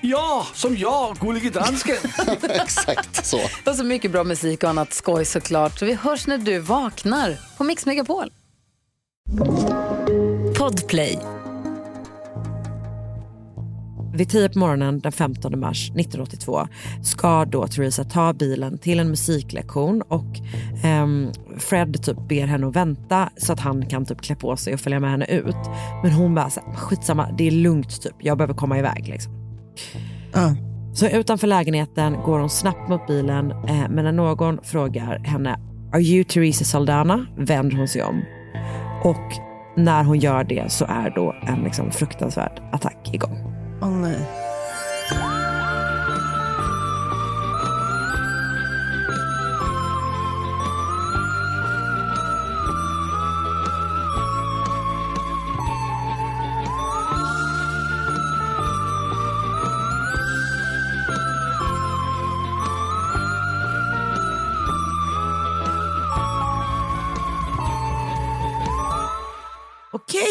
Ja, som jag, Gullige Dansken. Exakt så. Och så mycket bra musik och annat skoj såklart. Så vi hörs när du vaknar på Mix Megapol. Podplay. Vid 10 på morgonen den 15 mars 1982 ska då Theresa ta bilen till en musiklektion och ehm, Fred typ ber henne att vänta så att han kan typ klä på sig och följa med henne ut. Men hon bara så här, skitsamma, det är lugnt typ, jag behöver komma iväg liksom. Så utanför lägenheten går hon snabbt mot bilen eh, men när någon frågar henne Are you Teresa Saldana? vänder hon sig om. Och när hon gör det så är då en liksom fruktansvärd attack igång. Åh nej.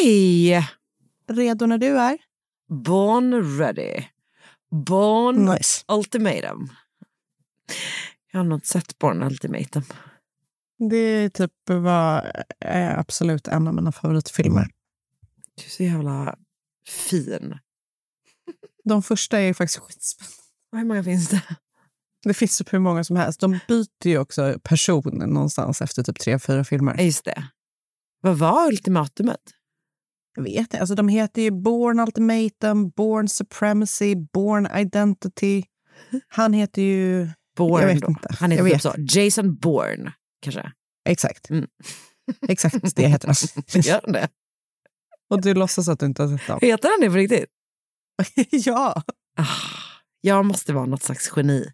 Okej, Redo när du är? born ready. Born Nice. ultimatum. Jag har nog inte sett Born ultimatum. Det är typ var, är absolut en av mina favoritfilmer. Du är så jävla fin. De första är faktiskt skitspännande. Hur många finns det? Det finns typ hur många som helst. De byter ju också person någonstans efter typ tre, fyra filmer. Just det. Vad var ultimatumet? Jag vet inte. Alltså, de heter ju Born Ultimatum, Born Supremacy, Born Identity. Han heter ju... Bourne Jag vet då. inte. Han heter Jag typ så. Jason Bourne, kanske. Exakt. Mm. Exakt det heter han. Gör han det? Och du låtsas att du inte har sett dem. Heter han det på riktigt? ja, Ah, jag måste vara något slags geni.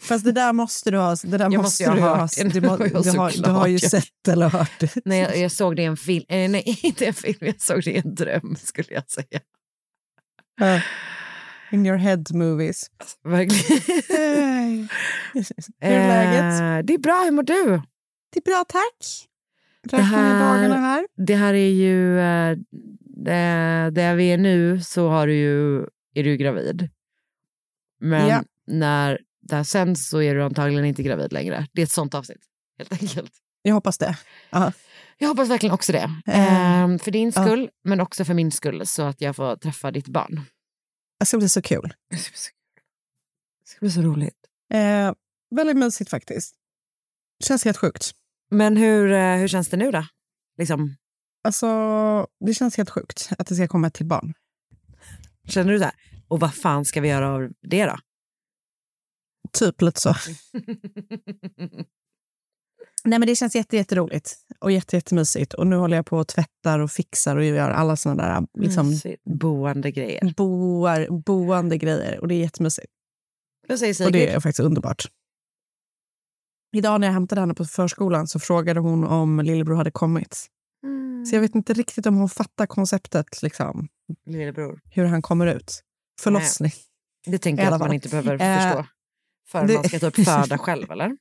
Fast det där måste du ha. Det där Jag måste måste ju du ha ha. hört det. Du, må, Det var du, har, du har ju sett eller hört det. Nej, jag, jag såg det i en film. Eh, nej, inte en film. Jag såg det i en dröm, skulle jag säga. Ja. In your head movies. Verkligen. Hej. Hur är läget? Eh, det är bra. Hur mår du? Det är bra, tack. Det här- dagarna här. Det här är ju... eh, där vi är nu så har du ju, är du gravid. Men Ja. när det här sänds så är du antagligen inte gravid längre. Det är ett sånt avsnitt, helt enkelt. Jag hoppas det. Ja. Jag hoppas verkligen också det. Ehm, för din skull, men också för min skull, så att jag får träffa ditt barn. Det ska bli så kul. Det ska bli så, det ska bli så roligt. Eh, väldigt mysigt faktiskt. Känns helt sjukt. Men hur, eh, hur känns det nu då? Liksom, Alltså, det känns helt sjukt att det ska komma ett till barn. känner du här? Och vad fan ska vi göra av det då? Typ lite så. Nej, men det känns jätte, jätteroligt och jätte, jättemysigt. Och nu håller jag på och tvättar och fixar och gör alla såna där liksom, Mysigt. Grejer. boar, boande grejer. Och det är jättemysigt. Vad säger Och det är faktiskt underbart. Idag när jag hämtade henne på förskolan så frågade hon om lillebror hade kommit. Mm. Så jag vet inte riktigt om hon fattar konceptet, liksom, Lillebror. hur han kommer ut. Förlossning. Det tänker jag att man inte behöver Eh, förstå. För det- man ska typ föda själv, eller?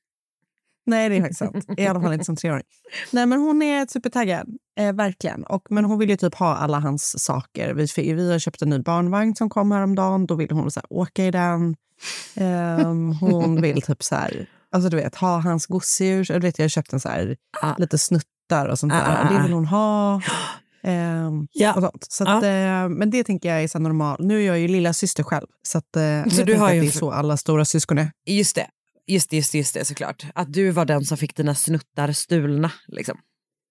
Nej, det är faktiskt sant. I alla fall inte som treåring. Nej, men hon är supertaggad. Eh, verkligen. Och, men hon vill ju typ ha alla hans saker. Vi, vi har köpt en ny barnvagn som kom häromdagen. Då vill hon så här, åka i den. Ehm, hon vill typ så här, alltså du vet, ha hans gosedjur. Jag, vet, jag har köpt en så här, Ah. lite snuttar och sånt Ah, där. ah, Det ah. vill hon ha. Ehm, Ja. och sånt. Så att, eh, men det tänker jag är så normal. Nu är jag ju lilla syster själv. Så, att, eh, jag du har ju det är så alla stora syskon är. Just det. Just det, just det, just det såklart. Att du var den som fick dina snuttar stulna. Liksom.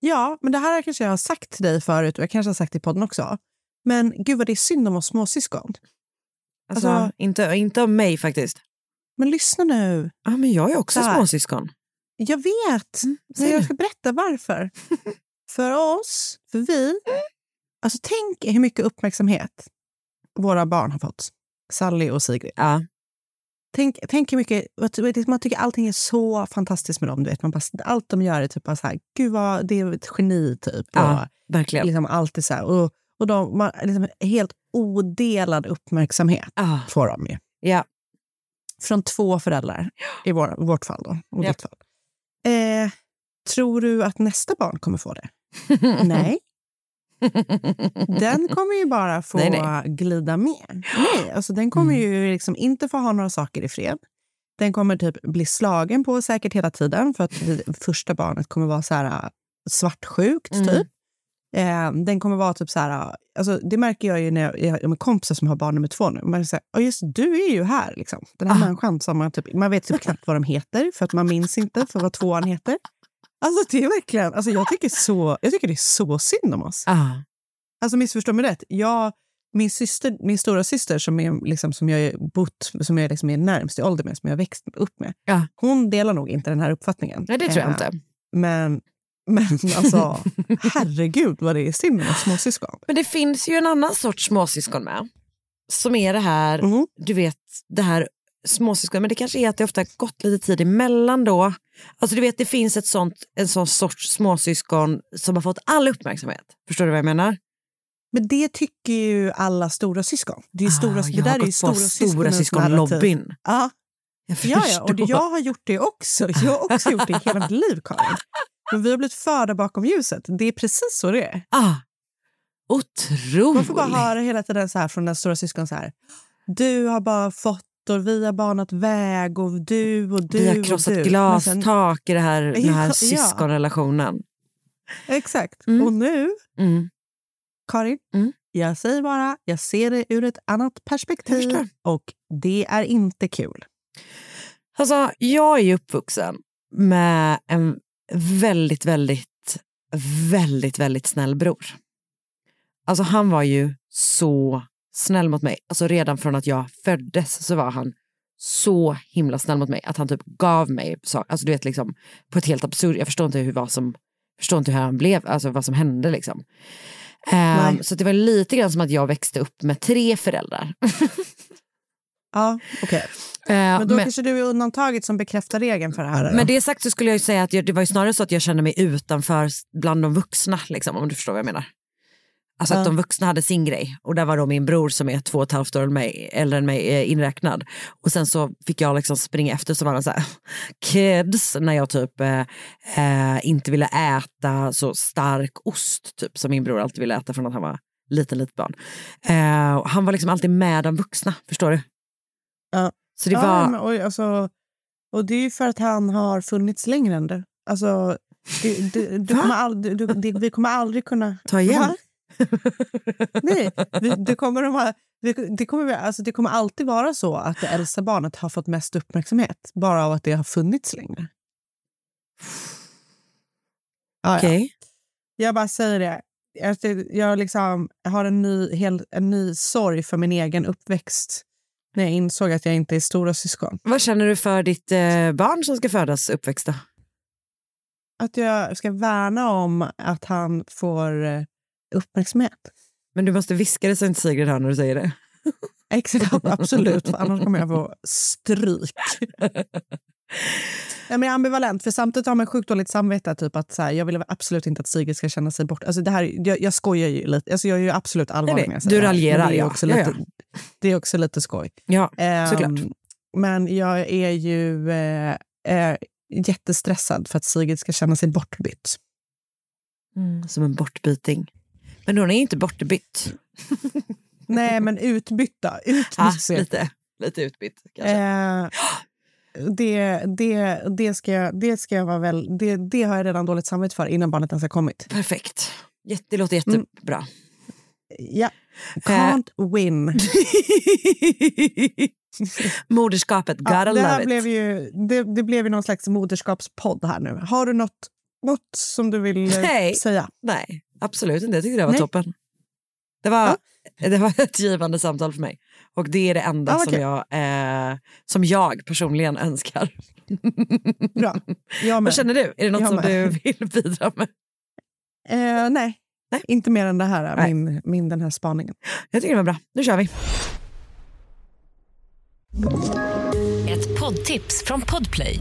Ja, men det här kanske jag har sagt till dig förut och jag kanske har sagt det i podden också. Men gud vad det är synd om oss småsyskon. Alltså, Alltså- inte, inte om mig faktiskt. Men lyssna nu. Ja, men jag är också småsyskon. Jag vet, men säg jag ska berätta varför. för oss, för vi. Alltså tänk hur mycket uppmärksamhet våra barn har fått. Sally och Sigrid. Ja. Tänk, tänk hur mycket, man tycker allting är så fantastiskt med dem. Du vet. Man bara, allt de gör är typ bara så här, gud vad, det är ett geni typ. Ja, Och verkligen. liksom alltid så här, och, och de, man, liksom, helt odelad uppmärksamhet Ja. får de ju. Ja. Från två föräldrar i vår, vårt fall. Då, och Ja. ditt fall. Eh, tror du att nästa barn kommer få det? Nej. Den kommer ju bara få Nej, nej. glida med. Nej, alltså den kommer Mm. ju liksom inte få ha några saker i fred. Den kommer typ bli slagen på säkert hela tiden för att första barnet kommer vara så här äh, svartsjukt Mm. typ. Eh, den kommer vara typ så här, alltså det märker jag ju när jag, jag har kompisar som har barn nummer två nu. Man säger, oh just du är ju här liksom. Den här Ah. människan som man typ, man vet typ knappt vad de heter för att man minns inte för vad tvåan heter. Alltså det är verkligen, alltså jag tycker så, jag tycker det är så synd om oss. Ja. Alltså missförstå mig rätt. Jag, min, syster, min stora syster som, är, liksom, som jag är bott, som jag liksom är närmst i ålder med, som jag växt upp med. Ja. Hon delar nog inte den här uppfattningen. Nej, det tror jag Eh, inte. Men, men alltså, herregud vad det är synd med småsyskon. Men det finns ju en annan sorts småsyskon med. Som är det här, Mm. du vet, det här småsyskon, men det kanske är att det ofta har gått lite tid emellan då. Alltså du vet, det finns ett sånt, en sån sorts småsyskon som har fått all uppmärksamhet. Förstår du vad jag menar? Men det tycker ju alla stora syskon. Det, är stora, Ah, det jag där har är ju stora, stora syskonlobbyn. Ja, Jag ja, ja, och det, jag har gjort det också. Jag har också gjort det i hela mitt liv, Karin. Men vi har blivit förda bakom ljuset. Det är precis så det är. Ah, otroligt. Man får bara höra hela tiden så här från den stora syskon så här. Du har bara fått och vi har banat väg och du och du Vi har och krossat du. Men glastak i det här, den här Ja. syskonrelationen. Exakt. Mm. Och nu, Mm. Karin, Mm. jag säger bara, jag ser det ur ett annat perspektiv och det är inte kul. Alltså, jag är ju uppvuxen med en väldigt, väldigt, väldigt, väldigt snäll bror. Alltså han var ju så snäll mot mig. Alltså redan från att jag föddes så var han så himla snäll mot mig att han typ gav mig saker, alltså du vet liksom på ett helt absurt, jag förstår inte hur vad som, förstår inte hur han blev, alltså vad som hände liksom. Nej. så det var lite grann som att jag växte upp med tre föräldrar. Ja, okej. Ehm, Men då kanske du är undantaget som bekräftar regeln för det här. då? Men det sagt så skulle jag säga att jag, det var ju snarare så att jag kände mig utanför bland de vuxna, liksom, om du förstår vad jag menar. Alltså att de vuxna hade sin grej och där var då min bror som är två och ett halvt år mig, äldre än mig eh, inräknad. Och sen så fick jag liksom springa efter så var de så här, kids, när jag typ eh, eh, inte ville äta så stark ost typ som min bror alltid ville äta från att han var liten, litet barn. Eh, han var liksom alltid med de vuxna, förstår du? Ja. Så det ja, var... men, oj, alltså, och det är ju för att han har funnits längre än du. Alltså, det, du Va? kommer aldrig, du, vi kommer aldrig kunna... Ta igen. Nej, det, kommer de ha, det, det, kommer, alltså, det kommer alltid vara så att det äldsta barnet har fått mest uppmärksamhet bara av att det har funnits längre. Ja, ja. Okej. Jag bara säger det. Jag, jag liksom har en ny, hel, en ny sorg för min egen uppväxt när jag insåg att jag inte är stora syskon. Vad känner du för ditt eh, barn som ska födas uppväxt då? Att jag ska värna om att han får eh, uppmärksamhet. Men du måste viska det så inte Sigrid hör när du säger det. Exakt, absolut, för annars kommer jag få stryk. Nej, men jag är ambivalent, för samtidigt har man sjukt dåligt samvete. Typ att så här, jag vill absolut inte att Sigrid ska känna sig bort. Alltså, det här, jag, jag skojar ju lite. Alltså, jag är ju absolut allvarlig när jag säger du här, raljerar, Det är också Ja, lite, ja. Det är också lite skoj. Ja, såklart. Men jag är ju eh, eh, jättestressad för att Sigrid ska känna sig bortbytt. Mm, som en bortbyting. Men hon är inte bortbytt. Nej, men utbytta. Utbytt lite, lite utbytt kanske. Eh, det, det, det, ska jag, det ska jag vara väl... Det, det har jag redan dåligt samvete för innan barnet ens har kommit. Perfekt. Jätte, det låter jättebra. Ja. Can't win. Moderskapet, gotta Ja, det, love här it. blev ju, det, det blev ju någon slags moderskapspodd här nu. Har du något, något som du vill eh, Nej. säga? Nej, absolut inte. Jag tyckte det var Nej. toppen. Det var, det var ett givande samtal för mig. Och det är det enda Ja, vad som, jag, eh, som jag personligen önskar. Bra. Jag med. Vad känner du? Är det något Jag som du vill bidra med? Eh, nej. Nej. inte mer än det här, Nej. min, min den här spaningen. Jag tycker det var bra. Nu kör vi. Ett poddtips från Podplay.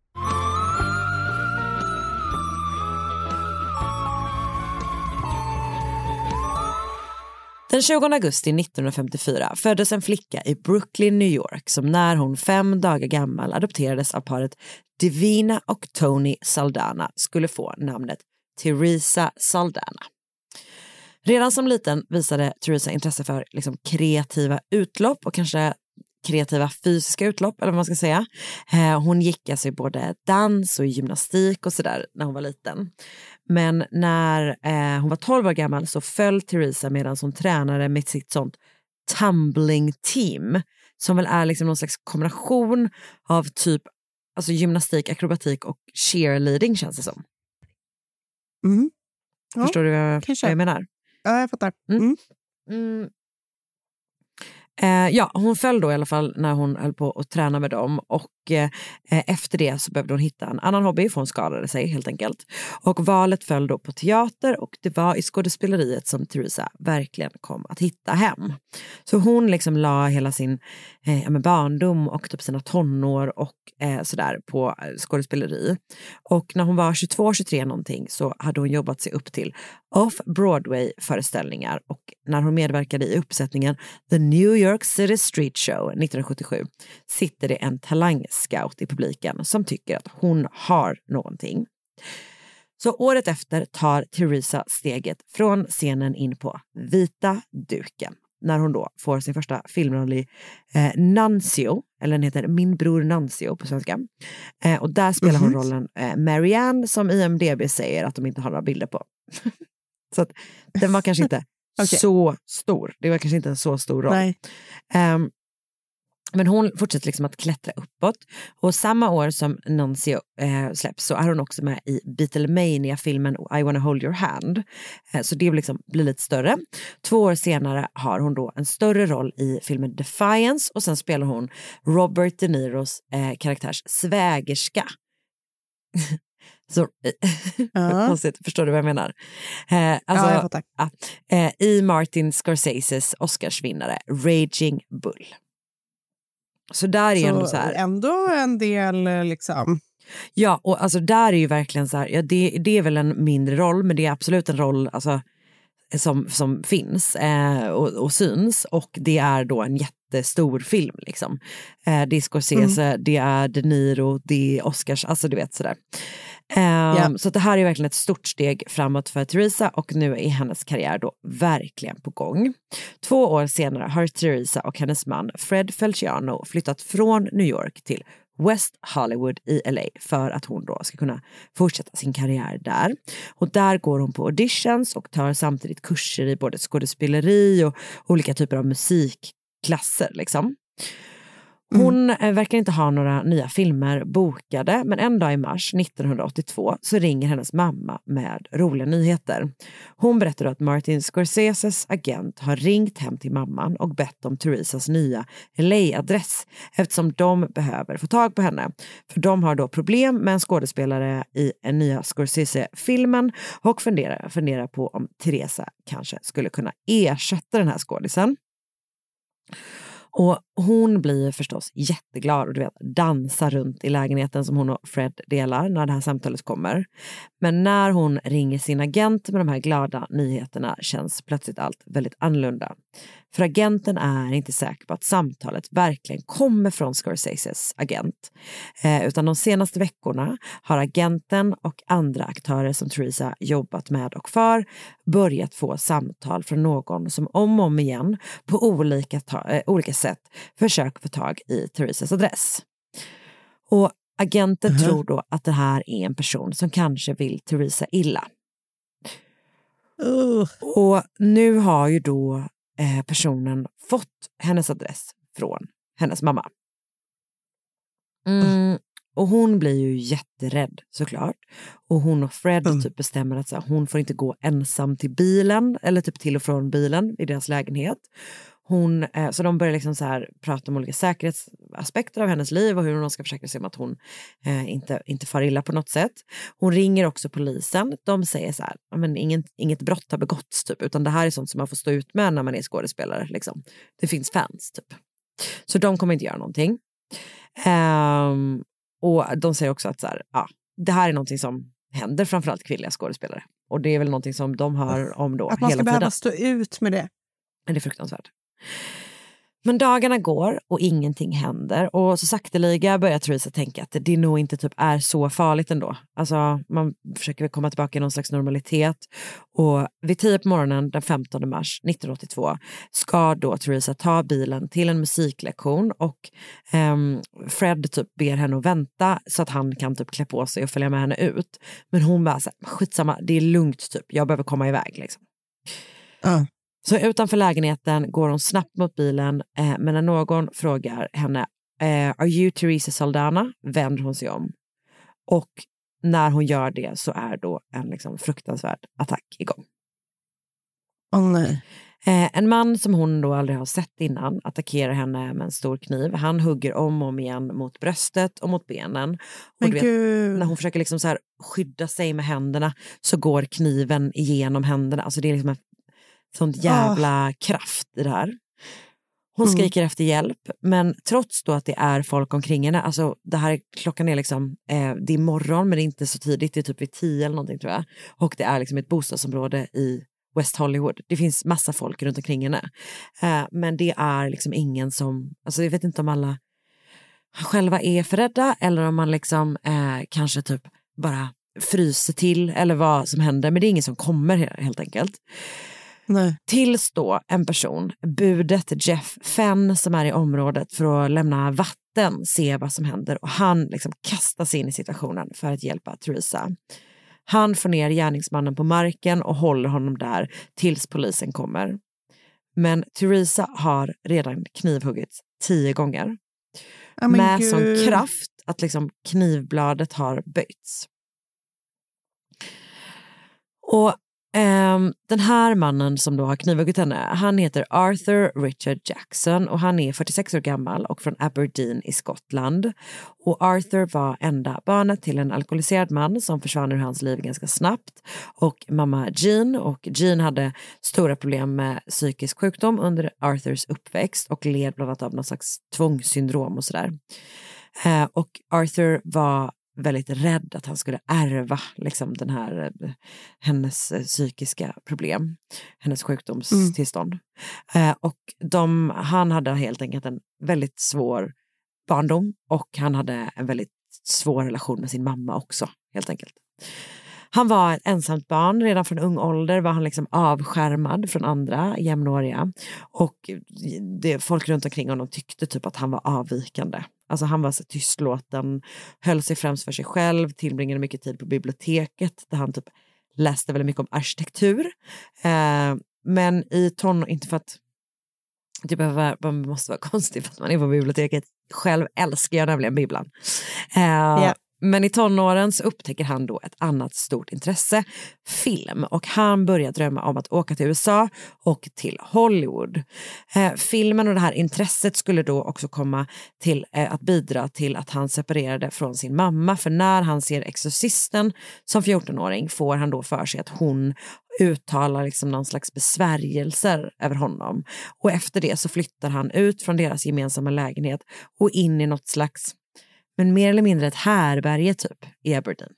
Den 20 augusti 1954 föddes en flicka i Brooklyn, New York som när hon fem dagar gammal adopterades av paret Divina och Tony Saldana skulle få namnet Teresa Saldana. Redan som liten visade Teresa intresse för liksom, kreativa utlopp och kanske kreativa fysiska utlopp eller vad man ska säga. Eh, hon gick alltså i både dans och gymnastik och sådär när hon var liten. Men när eh, hon var 12 år gammal så föll Teresa medan hon tränade med sitt sånt tumbling team som väl är liksom någon slags kombination av typ alltså gymnastik, akrobatik och cheerleading känns det som. Mm. Ja, Förstår du vad, kanske. jag menar? Ja, jag fattar. Mm. Mm. Mm. Eh, ja, hon föll då i alla fall när hon höll på att träna med dem och eh, efter det så behövde hon hitta en annan hobby för hon skadade sig helt enkelt. Och valet föll då på teater och det var i skådespeleriet som Theresa verkligen kom att hitta hem. Så hon liksom la hela sin eh, barndom och typ sina tonår och eh, sådär på eh, skådespeleri. Och när hon var 22-23 någonting så hade hon jobbat sig upp till off-Broadway-föreställningar och när hon medverkade i uppsättningen The New York City Street Show 1977 sitter det en talang talangscout i publiken som tycker att hon har någonting. Så året efter tar Teresa steget från scenen in på vita duken när hon då får sin första filmroll i eh, Nancio, eller den heter Min bror Nancio på svenska. Eh, och där spelar hon Mhm. rollen eh, Marianne som IMDB säger att de inte har några bilder på. så att den var kanske inte Okej. så stor. Det var kanske inte en så stor roll. Nej. Men hon fortsätter liksom att klättra uppåt. Och samma år som Nancy eh, släpps så är hon också med i Beatlemania-filmen I wanna hold your hand. Eh, så det liksom blir lite större. Två år senare har hon då en större roll i filmen Defiance och sen spelar hon Robert De Niros eh, karaktärs svägerska. så, Ja. konstigt, förstår du vad jag menar? Eh, alltså, ja, jag fattar. Eh, I Martin Scorseses Oscarsvinnare Raging Bull. Så där är ändå så här. ändå en del eh, liksom. Ja, och alltså där är ju verkligen så här, ja, det, det är väl en mindre roll, men det är absolut en roll alltså, som, som finns eh, och, och syns och det är då en jättestor film. Liksom. Eh, det är Scorsese, det är De Niro, det är Oscars, alltså du vet sådär. Eh, Ehm, så det här är verkligen ett stort steg framåt för Theresa och nu är hennes karriär då verkligen på gång. Två år senare har Theresa och hennes man Fred Felciano flyttat från New York till West Hollywood i LA för att hon då ska kunna fortsätta sin karriär där. Och där går hon på auditions och tar samtidigt kurser i både skådespeleri och olika typer av musikklasser. Liksom. Hon mm. verkar inte ha några nya filmer bokade men en dag i mars 1982 så ringer hennes mamma med roliga nyheter. Hon berättar att Martin Scorseses agent har ringt hem till mamman och bett om Theresas nya LA-adress eftersom de behöver få tag på henne. För de har då problem med en skådespelare i en nya Scorsese-filmen och funderar, funderar på om Teresa kanske skulle kunna ersätta den här skådisen. Och hon blir förstås jätteglad och du vet, dansar runt i lägenheten som hon och Fred delar när det här samtalet kommer. Men när hon ringer sin agent med de här glada nyheterna känns plötsligt allt väldigt annorlunda. För agenten är inte säker på att samtalet verkligen kommer från Scorseses agent. Eh, utan de senaste veckorna har agenten och andra aktörer som Theresa jobbat med och för börjat få samtal från någon som om och om igen på olika, ta- eh, olika sätt försöker få tag i Theresas adress. Och agenten Mhm. tror då att det här är en person som kanske vill Theresa illa. Uh. Och nu har ju då eh, personen fått hennes adress från hennes mamma. Mm, och hon blir ju jätterädd såklart. Och hon och Fred Mm. typ bestämmer att så här, hon får inte gå ensam till bilen eller typ till och från bilen i deras lägenhet. Hon, eh, så de börjar liksom så här prata om olika säkerhetsaspekter av hennes liv och hur hon ska försäkra sig om att hon eh, inte, inte far illa på något sätt. Hon ringer också polisen. De säger så här, "Ja, men ingen, inget brott har begåtts typ, utan det här är sånt som man får stå ut med när man är skådespelare. Liksom. Det finns fans typ. Så de kommer inte göra någonting. Ehm, och de säger också att så här, ja, det här är någonting som händer framförallt kvinnliga skådespelare. Och det är väl någonting som de hör om då Att man hela ska behöva tiden. stå ut med det. Det är fruktansvärt. Men dagarna går och ingenting händer och så sakteliga börjar Theresa tänka att det nog inte typ är så farligt ändå. Alltså man försöker väl komma tillbaka i någon slags normalitet och vid 10 på morgonen den 15 mars 1982 ska då Theresa ta bilen till en musiklektion och ehm, Fred typ ber henne att vänta så att han kan typ klä på sig och följa med henne ut. Men hon bara så här, skitsamma, det är lugnt typ, jag behöver komma iväg liksom. Uh. Så utanför lägenheten går hon snabbt mot bilen, eh, men när någon frågar henne eh, “Are you Teresa Saldana?” vänder hon sig om. Och när hon gör det så är då en liksom fruktansvärd attack igång. Åh nej. Eh, en man som hon då aldrig har sett innan attackerar henne med en stor kniv. Han hugger om och om igen mot bröstet och mot benen. Och vet, när hon försöker liksom så här skydda sig med händerna så går kniven igenom händerna. Alltså det är liksom en sån jävla kraft i det här. Hon Mm. skriker efter hjälp, men trots då att det är folk omkring henne, alltså det här klockan är liksom, eh, det är morgon men det är inte så tidigt, det är typ vid tio eller någonting tror jag. Och det är liksom ett bostadsområde i West Hollywood. Det finns massa folk runt omkring henne. Eh, men det är liksom ingen som, alltså jag vet inte om alla själva är för rädda eller om man liksom eh, kanske typ bara fryser till eller vad som händer. Men det är ingen som kommer he- helt enkelt. Nej. Tills då en person, budet Jeff Fenn som är i området för att lämna vatten, ser vad som händer och han liksom kastar sig in i situationen för att hjälpa Theresa. Han får ner gärningsmannen på marken och håller honom där tills polisen kommer. Men Theresa har redan knivhuggits tio gånger. Men med gud. sån kraft att liksom knivbladet har böjts. Och Um, den här mannen som då har knivhuggit henne, han heter Arthur Richard Jackson och han är 46 år gammal och från Aberdeen i Skottland. Och Arthur var enda barnet till en alkoholiserad man som försvann ur hans liv ganska snabbt och mamma Jean och Jean hade stora problem med psykisk sjukdom under Arthurs uppväxt och led bland annat av någon slags tvångssyndrom och sådär. Uh, och Arthur var väldigt rädd att han skulle ärva liksom, den här, eh, hennes eh, psykiska problem, hennes sjukdomstillstånd. Eh, och de, han hade helt enkelt en väldigt svår barndom och han hade en väldigt svår relation med sin mamma också, helt enkelt. Han var ett ensamt barn, redan från ung ålder var han liksom avskärmad från andra jämnåriga och det, folk runt omkring honom tyckte typ att han var avvikande. Alltså han var så tystlåten, höll sig främst för sig själv, tillbringade mycket tid på biblioteket där han typ läste väldigt mycket om arkitektur. Eh, men i ton, inte för att det behöver, man måste vara konstig för att man är på biblioteket. Själv älskar jag nämligen bibblan. Eh, men i tonåren så upptäcker han då ett annat stort intresse, film. Och han börjar drömma om att åka till USA och till Hollywood. Eh, filmen och det här intresset skulle då också komma till eh, att bidra till att han separerade från sin mamma. För när han ser Exorcisten som 14-åring får han då för sig att hon uttalar liksom någon slags besvärjelser över honom. Och efter det så flyttar han ut från deras gemensamma lägenhet och in i något slags men mer eller mindre ett härberge typ i Aberdeen.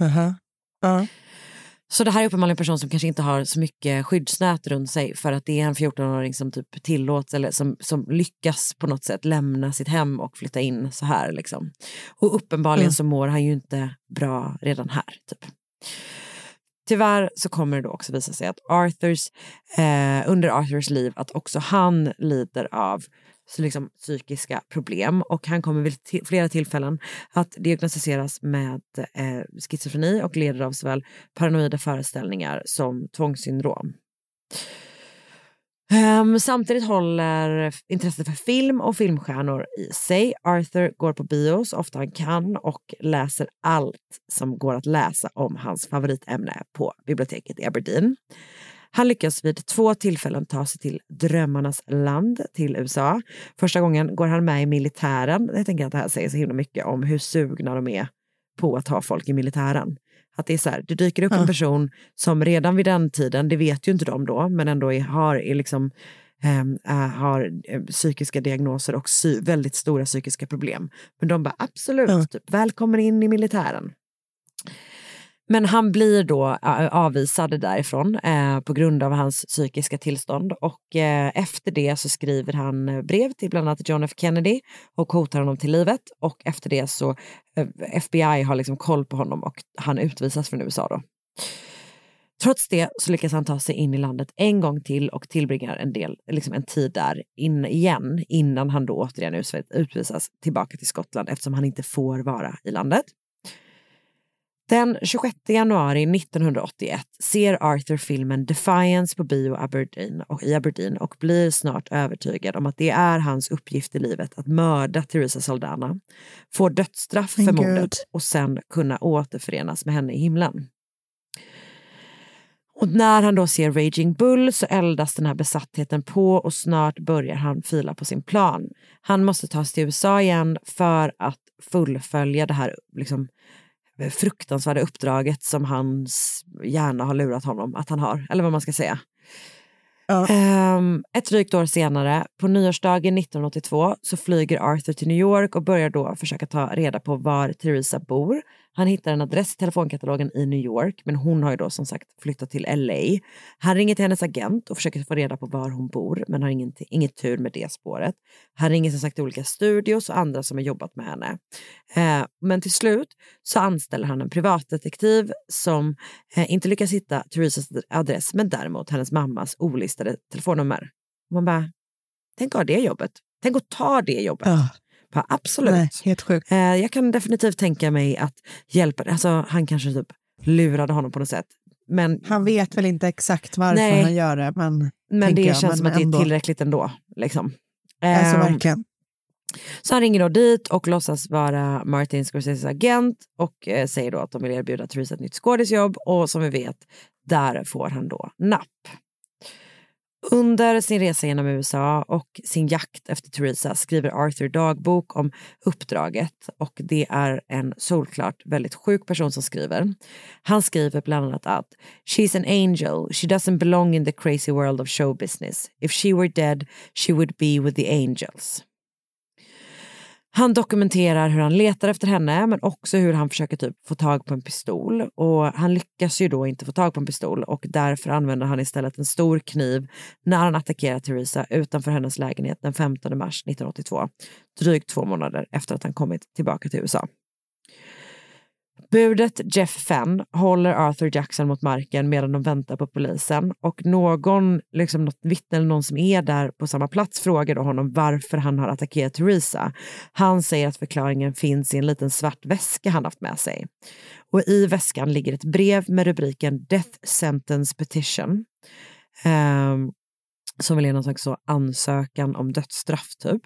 Aha. Ja. Så det här är uppenbarligen en person som kanske inte har så mycket skyddsnät runt sig för att det är en 14-åring som typ tillåts eller som, som lyckas på något sätt lämna sitt hem och flytta in så här. Liksom. Och uppenbarligen Mm. så mår han ju inte bra redan här. Typ. Tyvärr så kommer det då också visa sig att Arthurs, eh, under Arthurs liv att också han lider av liksom, psykiska problem och han kommer vid till, flera tillfällen att diagnostiseras med eh, schizofreni och leder av såväl paranoida föreställningar som tvångssyndrom. Um, samtidigt håller intresset för film och filmstjärnor i sig. Arthur går på bio så ofta han kan och läser allt som går att läsa om hans favoritämne på biblioteket i Aberdeen. Han lyckas vid två tillfällen ta sig till drömmarnas land, till USA. Första gången går han med i militären. Jag tänker att det här säger så himla mycket om hur sugna de är på att ha folk i militären. Att det är så här, det dyker upp en person som redan vid den tiden, det vet ju inte de då, men ändå är, har, är liksom, är, har eh, psykiska diagnoser och sy, väldigt stora psykiska problem. Men de bara absolut, typ, välkommen in i militären. Men han blir då avvisad därifrån eh, på grund av hans psykiska tillstånd och eh, efter det så skriver han brev till bland annat John F Kennedy och hotar honom till livet och efter det så eh, FBI har liksom koll på honom och han utvisas från USA då. Trots det så lyckas han ta sig in i landet en gång till och tillbringar en del, liksom en tid där in, igen innan han då återigen utvisas tillbaka till Skottland eftersom han inte får vara i landet. Den 26 januari 1981 ser Arthur filmen Defiance på bio Aberdeen och, i Aberdeen och blir snart övertygad om att det är hans uppgift i livet att mörda Teresa Saldana, få dödsstraff för mordet och sen kunna återförenas med henne i himlen. Och när han då ser Raging Bull så eldas den här besattheten på och snart börjar han fila på sin plan. Han måste ta sig till USA igen för att fullfölja det här liksom, fruktansvärda uppdraget som hans hjärna har lurat honom att han har, eller vad man ska säga. Ehm, ett drygt år senare, på nyårsdagen 1982, så flyger Arthur till New York och börjar då försöka ta reda på var Theresa bor. Han hittar en adress i telefonkatalogen i New York, men hon har ju då som sagt flyttat till LA. Han ringer till hennes agent och försöker få reda på var hon bor, men har inget, inget tur med det spåret. Han ringer som sagt till olika studios och andra som har jobbat med henne. Eh, men till slut så anställer han en privatdetektiv som eh, inte lyckas hitta Theresas adress, men däremot hennes mammas olistade telefonnummer. Man bara, tänk att ha det jobbet. Tänk att ta det jobbet. Bara, absolut. Nej, helt sjukt. Eh, jag kan definitivt tänka mig att hjälpa, alltså han kanske typ lurade honom på något sätt. Men, Han vet väl inte exakt varför Nej. han gör det, men, men det jag, känns som att det ändå. är tillräckligt ändå. Liksom. Alltså Ehm, verkligen. Så han ringer då dit och låtsas vara Martin Scorseses agent och eh, säger då att de vill erbjuda Theresa ett nytt skådisjobb och som vi vet, där får han då napp. Under sin resa genom USA och sin jakt efter Theresa skriver Arthur dagbok om uppdraget och det är en solklart väldigt sjuk person som skriver. Han skriver bland annat att She's an angel, she doesn't belong in the crazy world of show business. If she were dead she would be with the angels. Han dokumenterar hur han letar efter henne men också hur han försöker typ få tag på en pistol. Och Han lyckas ju då inte få tag på en pistol och därför använder han istället en stor kniv när han attackerar Theresa utanför hennes lägenhet den 15 mars 1982. Drygt två månader efter att han kommit tillbaka till USA. Budet Jeff Fenn håller Arthur Jackson mot marken medan de väntar på polisen och någon, liksom något vittne eller någon som är där på samma plats frågar då honom varför han har attackerat Theresa. Han säger att förklaringen finns i en liten svart väska han haft med sig. Och i väskan ligger ett brev med rubriken Death Sentence Petition. Um, som väl är någon slags så ansökan om dödsstraff typ.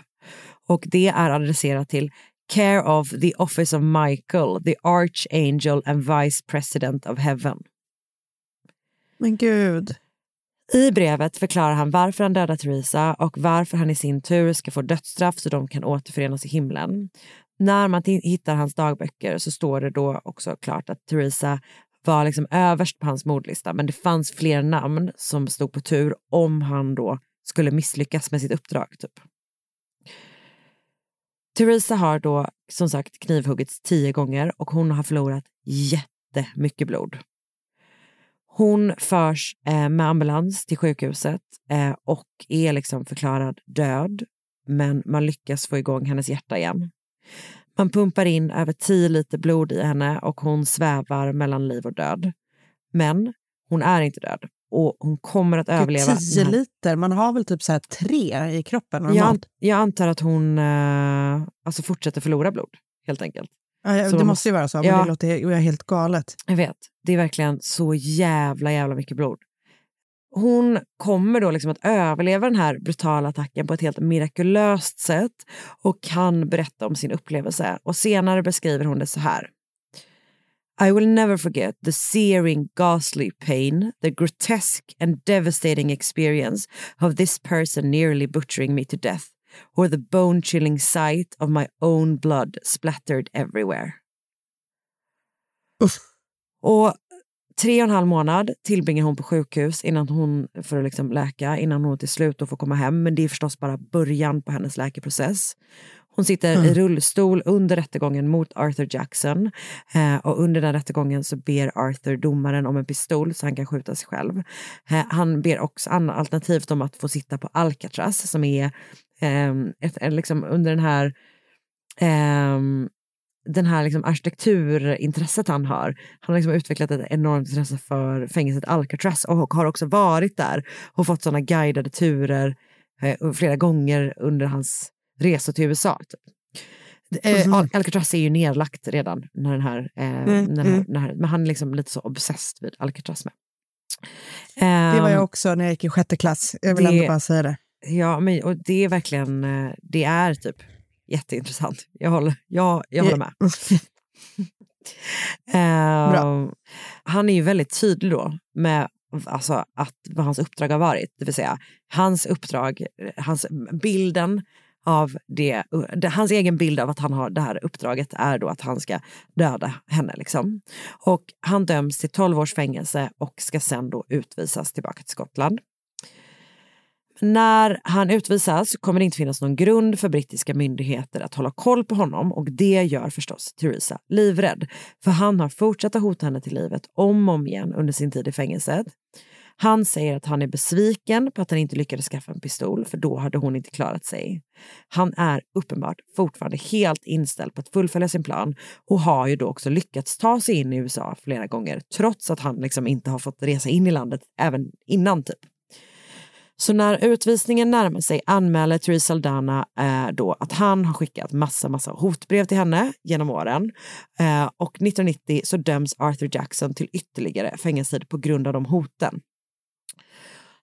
Och det är adresserat till Care of the Office of Michael, the Archangel and Vice President of Heaven. Men gud. I brevet förklarar han varför han dödat Theresa och varför han i sin tur ska få dödsstraff så de kan återförenas i himlen. När man hittar hans dagböcker så står det då också klart att Theresa var liksom överst på hans mordlista men det fanns fler namn som stod på tur om han då skulle misslyckas med sitt uppdrag. Typ. Theresa har då som sagt knivhuggits tio gånger och hon har förlorat jättemycket blod. Hon förs eh, med ambulans till sjukhuset eh, och är liksom förklarad död. Men man lyckas få igång hennes hjärta igen. Man pumpar in över 10 liter blod i henne och hon svävar mellan liv och död. Men hon är inte död och hon kommer att överleva. 10 den här- liter, man har väl typ så tre i kroppen jag, normalt. an- jag antar att hon eh, alltså fortsätter förlora blod, helt enkelt. Ja, ja, det måste ju vara så, men Ja. det låter ju helt galet. Jag vet, det är verkligen så jävla, jävla mycket blod. Hon kommer då liksom att överleva den här brutala attacken på ett helt mirakulöst sätt och kan berätta om sin upplevelse. Och senare beskriver hon det så här. I will never forget the searing, ghastly pain, the grotesque and devastating experience of this person nearly butchering me to death, or the bone chilling sight of my own blood splattered everywhere. Och tre och en halv månad tillbringar hon på sjukhus innan hon, för att liksom läka innan hon till slut får komma hem. Men det är förstås bara början på hennes läkeprocess. Hon sitter i Mm. rullstol under rättegången mot Arthur Jackson. Eh, och under den rättegången så ber Arthur domaren om en pistol så han kan skjuta sig själv. Eh, han ber också alternativt om att få sitta på Alcatraz som är eh, ett, ett, liksom under den här ehm, den här liksom arkitekturintresset han har. Han har liksom utvecklat ett enormt intresse för fängelset Alcatraz och har också varit där och fått sådana guidade turer eh, flera gånger under hans resor till USA. Typ. Eh. Al- Alcatraz är ju nedlagt redan när den här, eh, Mm, när den här, mm. men han är liksom lite så obsessed vid Alcatraz med. Det var Ehm, jag också när jag gick i sjätte klass. Jag vill det- ändå bara säga det. Ja, men, och det är verkligen, eh, det är typ jätteintressant. Jag håller, jag, jag håller med. Eh, han är ju väldigt tydlig då med alltså, att vad hans uppdrag har varit. Det vill säga, hans uppdrag, eh, hans bilden av det, det, hans egen bild av att han har det här uppdraget är då att han ska döda henne. Liksom. Och han döms till 12 års fängelse och ska sen då utvisas tillbaka till Skottland. När han utvisas kommer det inte finnas någon grund för brittiska myndigheter att hålla koll på honom och det gör förstås Theresa livrädd. För han har fortsatt att hota henne till livet om och om igen under sin tid i fängelset. Han säger att han är besviken på att han inte lyckades skaffa en pistol för då hade hon inte klarat sig. Han är uppenbart fortfarande helt inställd på att fullfölja sin plan och har ju då också lyckats ta sig in i USA flera gånger trots att han liksom inte har fått resa in i landet även innan typ. Så när utvisningen närmar sig anmäler Therese Saldana eh, då att han har skickat massa, massa hotbrev till henne genom åren. Eh, och 1990 så döms Arthur Jackson till ytterligare fängelsetid på grund av de hoten.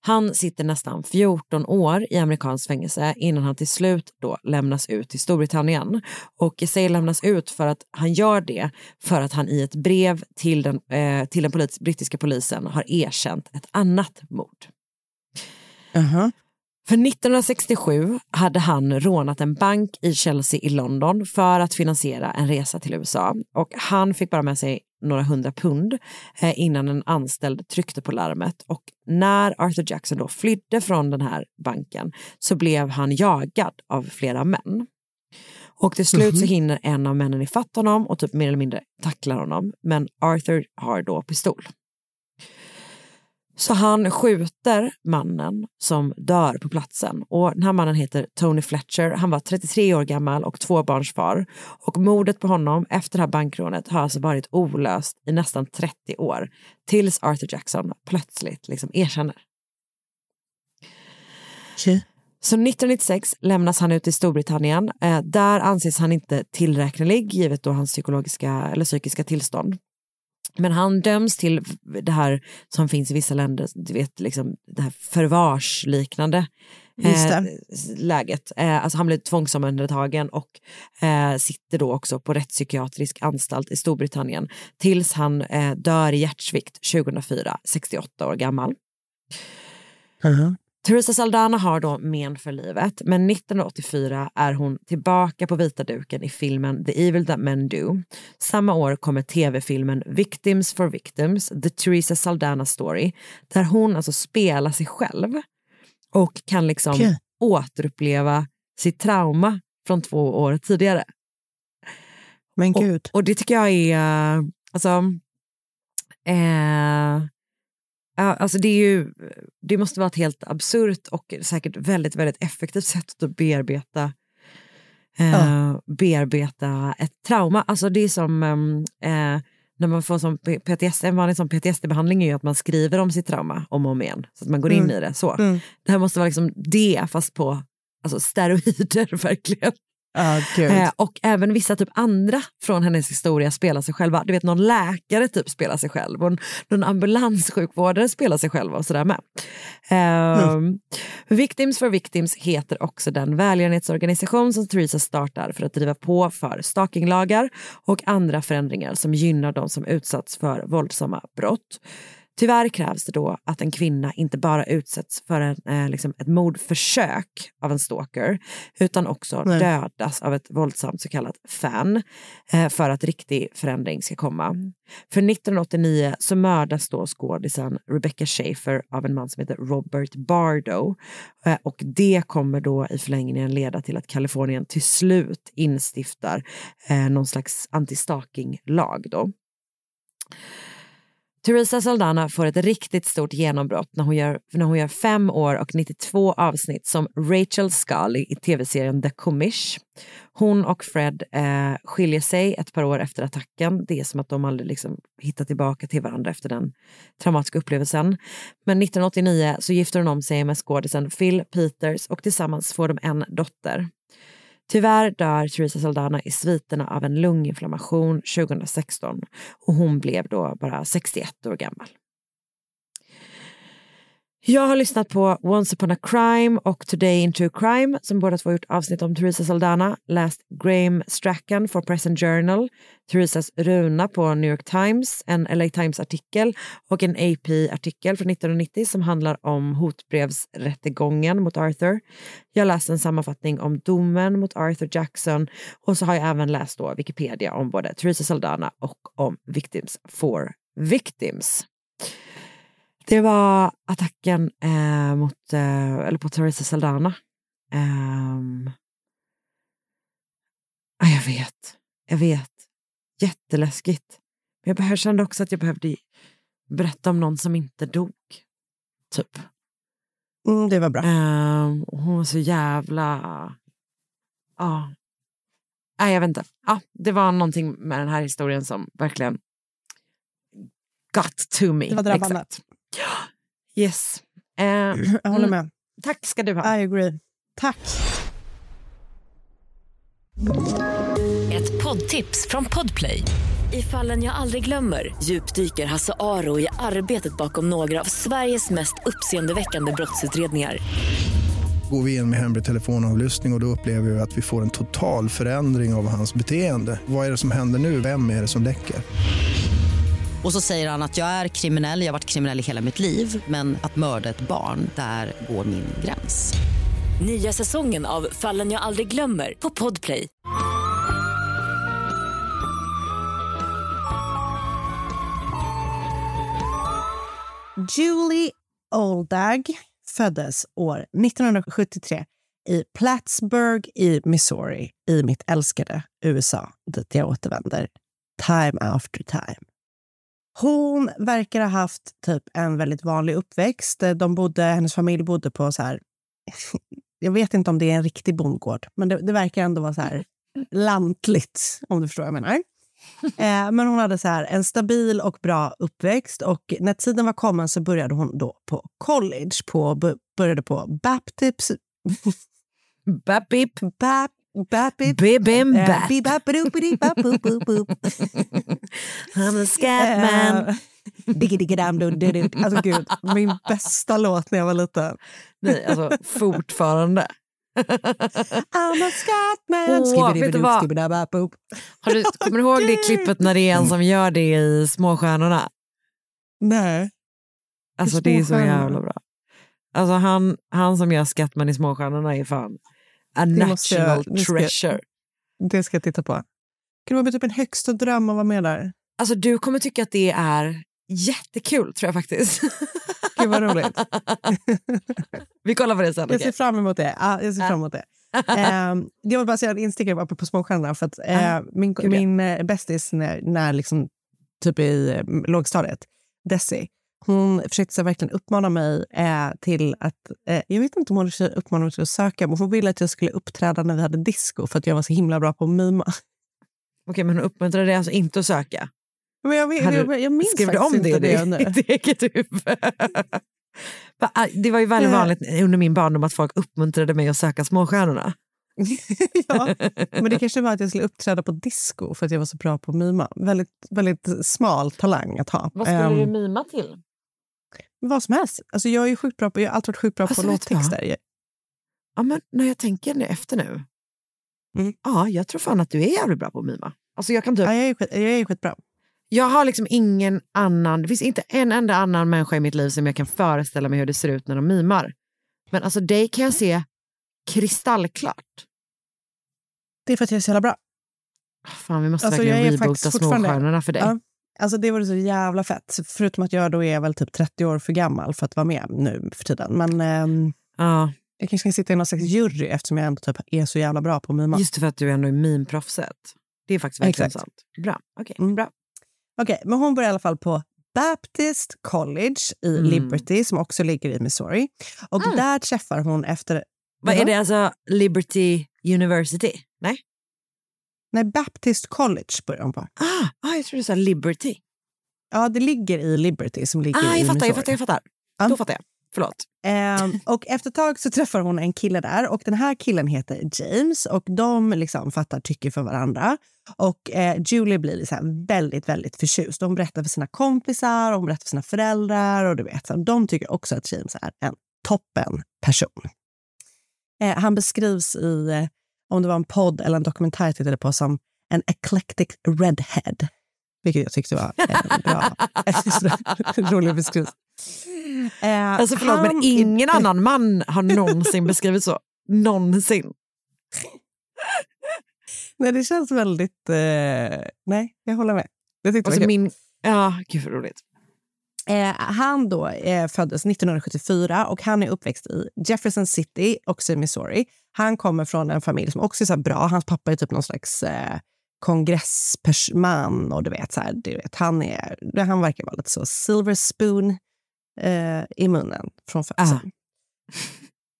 Han sitter nästan 14 år i amerikanskt fängelse innan han till slut då lämnas ut till Storbritannien. Och säger lämnas ut för att han gör det för att han i ett brev till den, eh, till den polis, brittiska polisen har erkänt ett annat mord. För 1967 hade han rånat en bank i Chelsea i London för att finansiera en resa till USA. Och han fick bara med sig några hundra pund eh, innan en anställd tryckte på larmet. Och när Arthur Jackson då flydde från den här banken så blev han jagad av flera män. Och till slut så Mhm. hinner en av männen ifatt honom och typ mer eller mindre tacklar honom. Men Arthur har då pistol. Så han skjuter mannen som dör på platsen. Och den här mannen heter Tony Fletcher. Han var 33 år gammal och tvåbarnsfar. Och mordet på honom efter det här bankrånet har alltså varit olöst i nästan 30 år. Tills Arthur Jackson plötsligt liksom erkänner. Så 1996 lämnas han ut till Storbritannien. Eh, där anses han inte tillräknelig givet då hans psykologiska eller psykiska tillstånd. Men han döms till det här som finns i vissa länder, du vet, liksom det här förvarsliknande eh, läget. Eh, alltså han blev tvångsomhändertagen och eh, sitter då också på rättspsykiatrisk anstalt i Storbritannien tills han eh, dör i hjärtsvikt 2004, 68 år gammal. Teresa Saldana har då men för livet, men 1984 är hon tillbaka på vita duken i filmen The Evil That Men Do. Samma år kommer tv-filmen Victims for Victims, The Teresa Saldana Story, där hon alltså spelar sig själv och kan liksom Okej. återuppleva sitt trauma från två år tidigare. Men och, gud. och det tycker jag är, eh, alltså, eh, alltså det, är ju, det måste vara ett helt absurt och säkert väldigt, väldigt effektivt sätt att bearbeta, eh, Ja. bearbeta ett trauma. Alltså det är som ehm, eh, när man får som PTSD, en vanlig som PTSD-behandling är ju att man skriver om sitt trauma om och om igen. Så att man går in Mm. i det. så. Mm. Det här måste vara liksom det fast på alltså steroider verkligen. Oh. Eh, och även vissa typ andra från hennes historia spelar sig själva. Du vet någon läkare typ spelar sig själv och någon ambulanssjukvårdare spelar sig själva och sådär med. Ehm, Victims for Victims heter också den välgörenhetsorganisation som Theresa startar för att driva på för stalkinglagar och andra förändringar som gynnar de som utsatts för våldsamma brott. Tyvärr krävs det då att en kvinna inte bara utsätts för en, eh, liksom ett mordförsök av en stalker utan också Nej. dödas av ett våldsamt så kallat fan eh, för att riktig förändring ska komma. För 1989 så mördas då skådisen Rebecca Schaefer av en man som heter Robert Bardo eh, och det kommer då i förlängningen leda till att Kalifornien till slut instiftar eh, någon slags anti-stalking-lag då. Teresa Saldana får ett riktigt stort genombrott när hon, gör, när hon gör fem år och 92 avsnitt som Rachel Scully i tv-serien The Commish. Hon och Fred eh, skiljer sig ett par år efter attacken. Det är som att de aldrig liksom hittar tillbaka till varandra efter den traumatiska upplevelsen. Men 1989 så gifter hon om sig med skådisen Phil Peters och tillsammans får de en dotter. Tyvärr dör Teresa Saldana i sviterna av en lunginflammation 2016 och hon blev då bara 61 år gammal. Jag har lyssnat på Once upon a crime och Today in true crime som båda två gjort avsnitt om Teresa Saldana, läst Graham Strachan for Present Journal, Teresas runa på New York Times, en LA Times-artikel och en AP-artikel från 1990 som handlar om hotbrevsrättegången mot Arthur. Jag läste en sammanfattning om domen mot Arthur Jackson och så har jag även läst då Wikipedia om både Teresa Saldana och om Victims for Victims. Det var attacken eh, mot, eh, eller på Teresa Saldana. Ja, jag vet, jag vet. Jätteläskigt. Men jag kände också att jag behövde berätta om någon som inte dog. Typ. Mm, det var bra. Och hon var så jävla... Ja. Nej, jag vet inte. Ja, det var någonting med den här historien som verkligen got to me. Det var drabbande. Exakt. Yes. Eh, Jag håller mm, med. Tack ska du ha. I agree. Tack. Ett poddtips från Podplay. I fallen jag aldrig glömmer djupdyker Hasse Aro i arbetet bakom några av Sveriges mest uppseendeväckande brottsutredningar. Går vi in med hemlig telefonavlyssning och, och då upplever vi att vi får en total förändring av hans beteende. Vad är det som händer nu? Vem är det som läcker? Och så säger han att jag är kriminell, jag har varit kriminell i hela mitt liv men att mörda ett barn, där går min gräns. Nya säsongen av Fallen jag aldrig glömmer på Podplay. Julie Oldag föddes år 1973 i Plattsburgh i Missouri i mitt älskade USA, dit jag återvänder time after time. Hon verkar ha haft typ en väldigt vanlig uppväxt. De bodde, hennes familj bodde på så här... Jag vet inte om det är en riktig bondgård, men det, det verkar ändå vara så här lantligt, om du förstår vad jag menar. Eh, men hon hade så här en stabil och bra uppväxt och när tiden var kommen så började hon då på college, på, började på Baptips... Bapip. Bap, Bibim Eh, bap. bibapidopidipapupupop. I'm a scatman. Eh. Alltså gud, min bästa låt när jag var liten. Nej, alltså fortfarande. I'm a scatman. Åh, vet du vad? Skibbidibbidabapop. Har du, kommer du ihåg det klippet när det är en som gör det i Småstjärnorna? Nej. Alltså det är så jävla bra. Alltså han, han som gör Skattman i Småstjärnorna är fan a Det måste jag- national det ska- treasure. Det ska jag titta på. Kan det vara typ en högsta dröm att vara med där? Alltså du kommer tycka att det är jättekul tror jag faktiskt. Gud vad roligt. Vi kollar på det sen. Jag ser fram emot det. Ja, jag ser fram emot det. um, jag vill bara säga en instickare bara på Småstjärnorna. För att, eh, min gud, ja. min eh, bästis när, när liksom, typ i eh, lågstadiet, Desi, hon försökte så verkligen uppmana mig eh, till att... Eh, jag vet inte om hon uppmanade mig till att söka, men hon ville att jag skulle uppträda när vi hade disco för att jag var så himla bra på att mima. Okej, men hon uppmuntrade dig alltså inte att söka? Men jag, jag, du- jag minns skrev du faktiskt om det inte i det nu. ditt eget huvud? Det var ju väldigt Eh. vanligt under min barndom att folk uppmuntrade mig att söka småstjärnorna. ja, men det kanske var att jag skulle uppträda på disco för att jag var så bra på att mima. Väldigt, väldigt smal talang att ha. Vad skulle Ehm, du mima till? Vad som helst. Alltså, jag, är ju sjukt bra på, jag har alltid varit sjukt bra Alltså, på låttexter. Ja, men när jag tänker nu efter nu. Mm. Ja, jag tror fan att du är jävligt bra på att mima. Alltså jag kan typ Ja, jag, är skit, jag är skitbra. Jag har liksom ingen annan, det finns inte en enda annan människa i mitt liv som jag kan föreställa mig hur det ser ut när de mimar. Men alltså dig kan jag se kristallklart. Det är för att jag är så jävla bra. Fan, vi måste Alltså, verkligen reboota småstjärnorna för dig. Ja. Alltså det vore så jävla fett. Förutom att jag då är väl typ 30 år för gammal för att vara med nu för tiden. Men ehm, Ja, jag kanske kan sitta i någon slags jury eftersom jag ändå typ är så jävla bra på att mima. just för att du ändå är mimproffset. Det är faktiskt verkligen Exakt. sant. Bra, okej. Mm. bra. Okej, men hon börjar i alla fall på Baptist College i Mm. Liberty som också ligger i Missouri. Och där träffar hon efter... Vad är det alltså, Liberty University? Nej? Nej, Baptist College börjar hon på. Ah, ah jag tror du sa Liberty. Ja, det ligger i Liberty som ligger Ah, i jag fattar, Missouri. jag fattar, jag fattar. Ja. Då fattar jag. Förlåt. Ehm, och efter ett tag så träffar hon en kille där och den här killen heter James och de liksom fattar tycke för varandra. Och eh, Julie blir liksom väldigt, väldigt förtjust. De berättar för sina kompisar och hon berättar för sina föräldrar och du vet, så de tycker också att James är en toppen person. Eh, han beskrivs i, eh, om det var en podd eller en dokumentär jag tittade på, som en eclectic redhead. Vilket jag tyckte var en bra, rolig beskrivning. Eh, Alltså förlåt, men han- ingen annan man har någonsin beskrivit så. Någonsin. Nej, det känns väldigt... Eh, nej, jag håller med. Jag tyckte det Alltså min... Ja, gud vad roligt. Eh, han då eh, föddes 1974 och han är uppväxt i Jefferson City, också i Missouri. Han kommer från en familj som också är så bra. Hans pappa är typ någon slags eh, kongressman och du vet, så här, du vet han, är, han verkar vara lite så silver spoon eh, i munnen från födseln.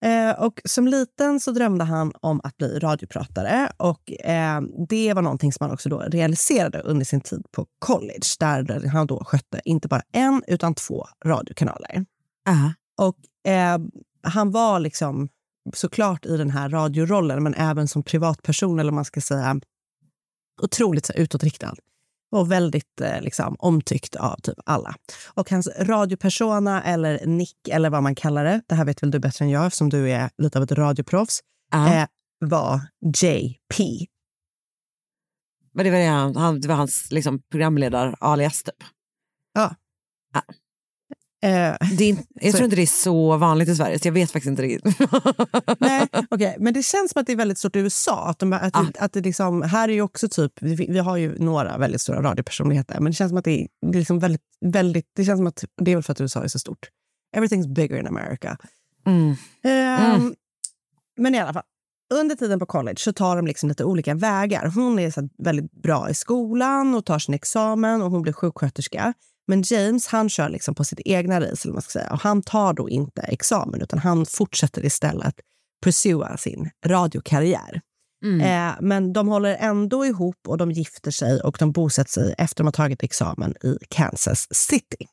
Eh, och som liten så drömde han om att bli radiopratare och eh, det var någonting som han också då realiserade under sin tid på college där han då skötte inte bara en utan två radiokanaler. Ja. Och eh, han var liksom såklart i den här radiorollen men även som privatperson eller man ska säga otroligt så här, utåtriktad och väldigt eh, liksom, omtyckt av typ alla. Och hans radiopersona, eller nick eller vad man kallar det, det här vet väl du bättre än jag eftersom du är lite av ett radioproffs, Ja. eh, var JP. Men det var, det han, han, det var hans liksom, programledar-alias typ. Ja. Ja. Eh, Det är, jag tror inte det är så vanligt i Sverige, så jag vet faktiskt inte riktigt. Nej, okej. Men det känns som att det är väldigt stort i USA. Att, de, att, det, att det liksom, här är ju också typ, vi, vi har ju några väldigt stora radiopersonligheter, men det känns som att det är liksom väldigt, väldigt, det känns som att det är väl för att USA är så stort. Everything's bigger in America. Mm. Ehm, Men i alla fall, under tiden på college så tar de liksom lite olika vägar. Hon är så väldigt bra i skolan och tar sin examen och hon blir sjuksköterska. Men James han kör liksom på sitt egna race. Eller man ska säga. Och han tar då inte examen utan han fortsätter istället pursua sin radiokarriär. Eh, men de håller ändå ihop och de gifter sig och de bosätter sig efter de har tagit examen i Kansas City.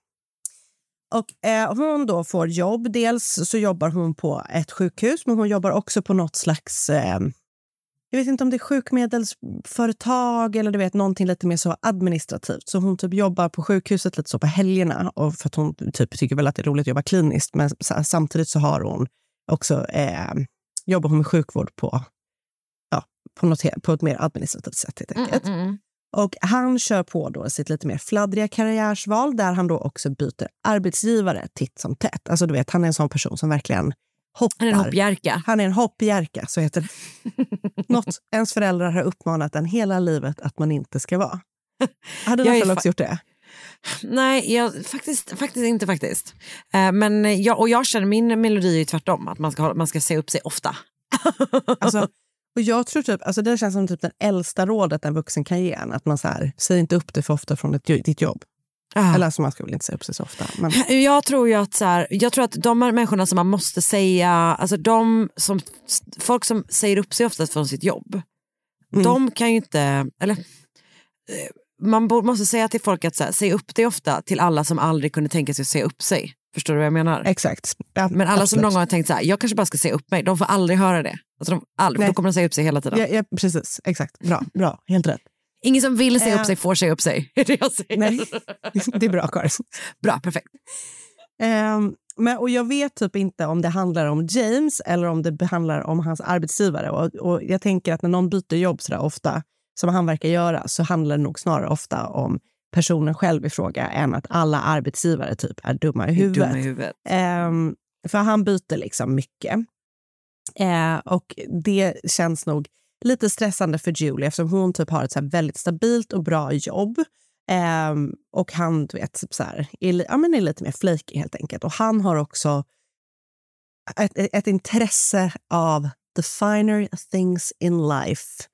Och eh, hon då får jobb. Dels så jobbar hon på ett sjukhus, men hon jobbar också på något slags... Eh, jag vet inte om det är sjukmedelsföretag eller du vet, någonting lite mer så administrativt. Så hon typ jobbar på sjukhuset lite så på helgerna. Och för att hon typ tycker väl att det är roligt att jobba kliniskt. Men sa- samtidigt så har hon också, eh, jobbar hon med sjukvård på, ja, på, något, på ett mer administrativt sätt. Helt enkelt. Och han kör på då sitt lite mer fladdriga karriärsval där han då också byter arbetsgivare titt som tätt. Alltså du vet, han är en sån person som verkligen hoppar. Han är en hoppjerka. Han är en hoppjerka, så heter det. Något ens föräldrar har uppmanat en hela livet att man inte ska vara. Hade fa- också gjort det? Nej, jag, faktiskt, faktiskt inte faktiskt. Eh, men jag, och jag känner min melodi är ju tvärtom, att man ska, man ska se upp sig ofta. Alltså, och jag tror typ, alltså det känns som typ den äldsta rådet en vuxen kan ge en. Att man så här, säg inte upp dig för ofta från ett, ditt jobb. Ah. Eller alltså man ska väl inte säga upp sig så ofta. Men... Jag tror ju att, så här, jag tror att de här människorna som man måste säga, alltså de som, folk som säger upp sig oftast från sitt jobb, Mm. de kan ju inte, eller eh, man måste säga till folk att så här, säga upp dig ofta till alla som aldrig kunde tänka sig att säga upp sig. Förstår du vad jag menar? Exakt. Ja, Men alla som absolut. någon gång har tänkt så här, jag kanske bara ska säga upp mig, de får aldrig höra det. Alltså de, aldrig, då kommer de säga upp sig hela tiden. Ja, ja, precis, exakt. Bra, bra. helt rätt. Ingen som vill säga Eh. upp sig får säga upp sig. är det jag säger. Nej, det är bra Karin. Bra, perfekt. Ehm, men, och jag vet typ inte om det handlar om James eller om det handlar om hans arbetsgivare. Och, och jag tänker att när någon byter jobb så där ofta, som han verkar göra, så handlar det nog snarare ofta om personen själv i fråga än att alla arbetsgivare typ är dumma i huvudet. Dumma i huvudet. Ehm, för han byter liksom mycket. Eh, och det känns nog lite stressande för Julie eftersom hon typ har ett så väldigt stabilt och bra jobb. Ehm, och han du vet, typ så här, är, ja, men är lite mer flaky helt enkelt. Och han har också ett, ett intresse av the finer things in life.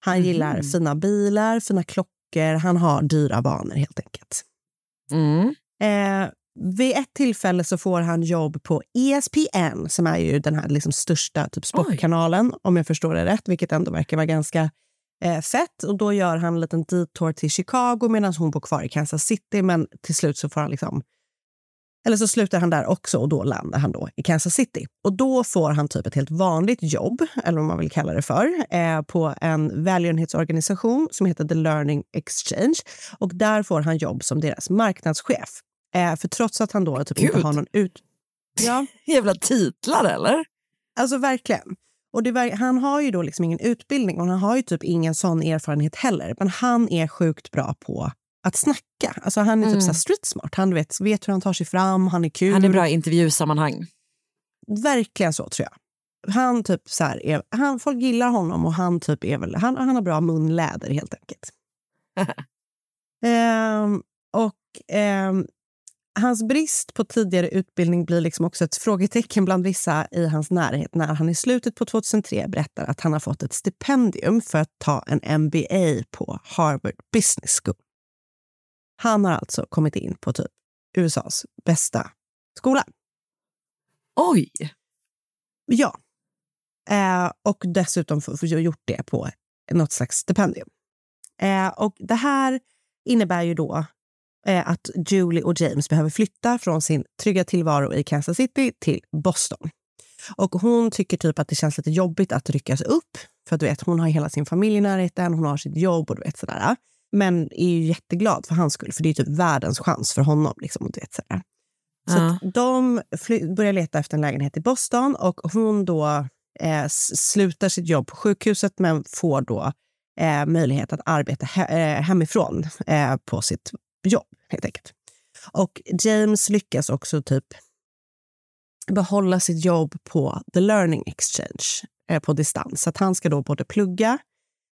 Han gillar fina bilar, fina klockor, han har dyra vanor helt enkelt. Mm. Eh, vid ett tillfälle så får han jobb på ESPN som är ju den här liksom största typ sportkanalen, om jag förstår det rätt, vilket ändå verkar vara ganska eh, fett. Och Då gör han en liten detour till Chicago medan hon bor kvar i Kansas City. Men till slut så får han liksom... Eller så slutar han där också och då landar han då i Kansas City. Och Då får han typ ett helt vanligt jobb, eller vad man vill kalla det för, eh, på en välgörenhetsorganisation som heter The Learning Exchange. Och Där får han jobb som deras marknadschef. Eh, för trots att han då typ inte har någon ut... Ja. Jävla titlar eller? Alltså verkligen. Och det, han har ju då liksom ingen utbildning och han har ju typ ingen sån erfarenhet heller. Men han är sjukt bra på att snacka. Alltså han är typ Mm. så här street smart. Han vet, vet hur han tar sig fram, han är kul. Han är bra i intervjusammanhang. Verkligen så tror jag. Han typ så här är, han, folk gillar honom och han typ är väl, han, han har bra munläder helt enkelt. Ehm, och ehm, hans brist på tidigare utbildning blir liksom också ett frågetecken bland vissa i hans närhet när han i slutet på 2003 berättar att han har fått ett stipendium för att ta en MBA på Harvard Business School. Han har alltså kommit in på typ USAs bästa skola. Oj! Ja. Eh, och dessutom få- få gjort det på något slags stipendium. Eh, och det här innebär ju då att Julie och James behöver flytta från sin trygga tillvaro i Kansas City till Boston. Och hon tycker typ att det känns lite jobbigt att ryckas upp. För du vet, hon har hela sin familj i närheten, hon har sitt jobb och du vet sådär. Men är ju jätteglad för hans skull, för det är typ världens chans för honom. Liksom, och du vet, sådär. Så Ja. de börjar leta efter en lägenhet i Boston och hon då eh, slutar sitt jobb på sjukhuset men får då eh, möjlighet att arbeta he- eh, hemifrån eh, på sitt jobb helt enkelt. Och James lyckas också typ behålla sitt jobb på The Learning Exchange eh, på distans. Så att han ska då både plugga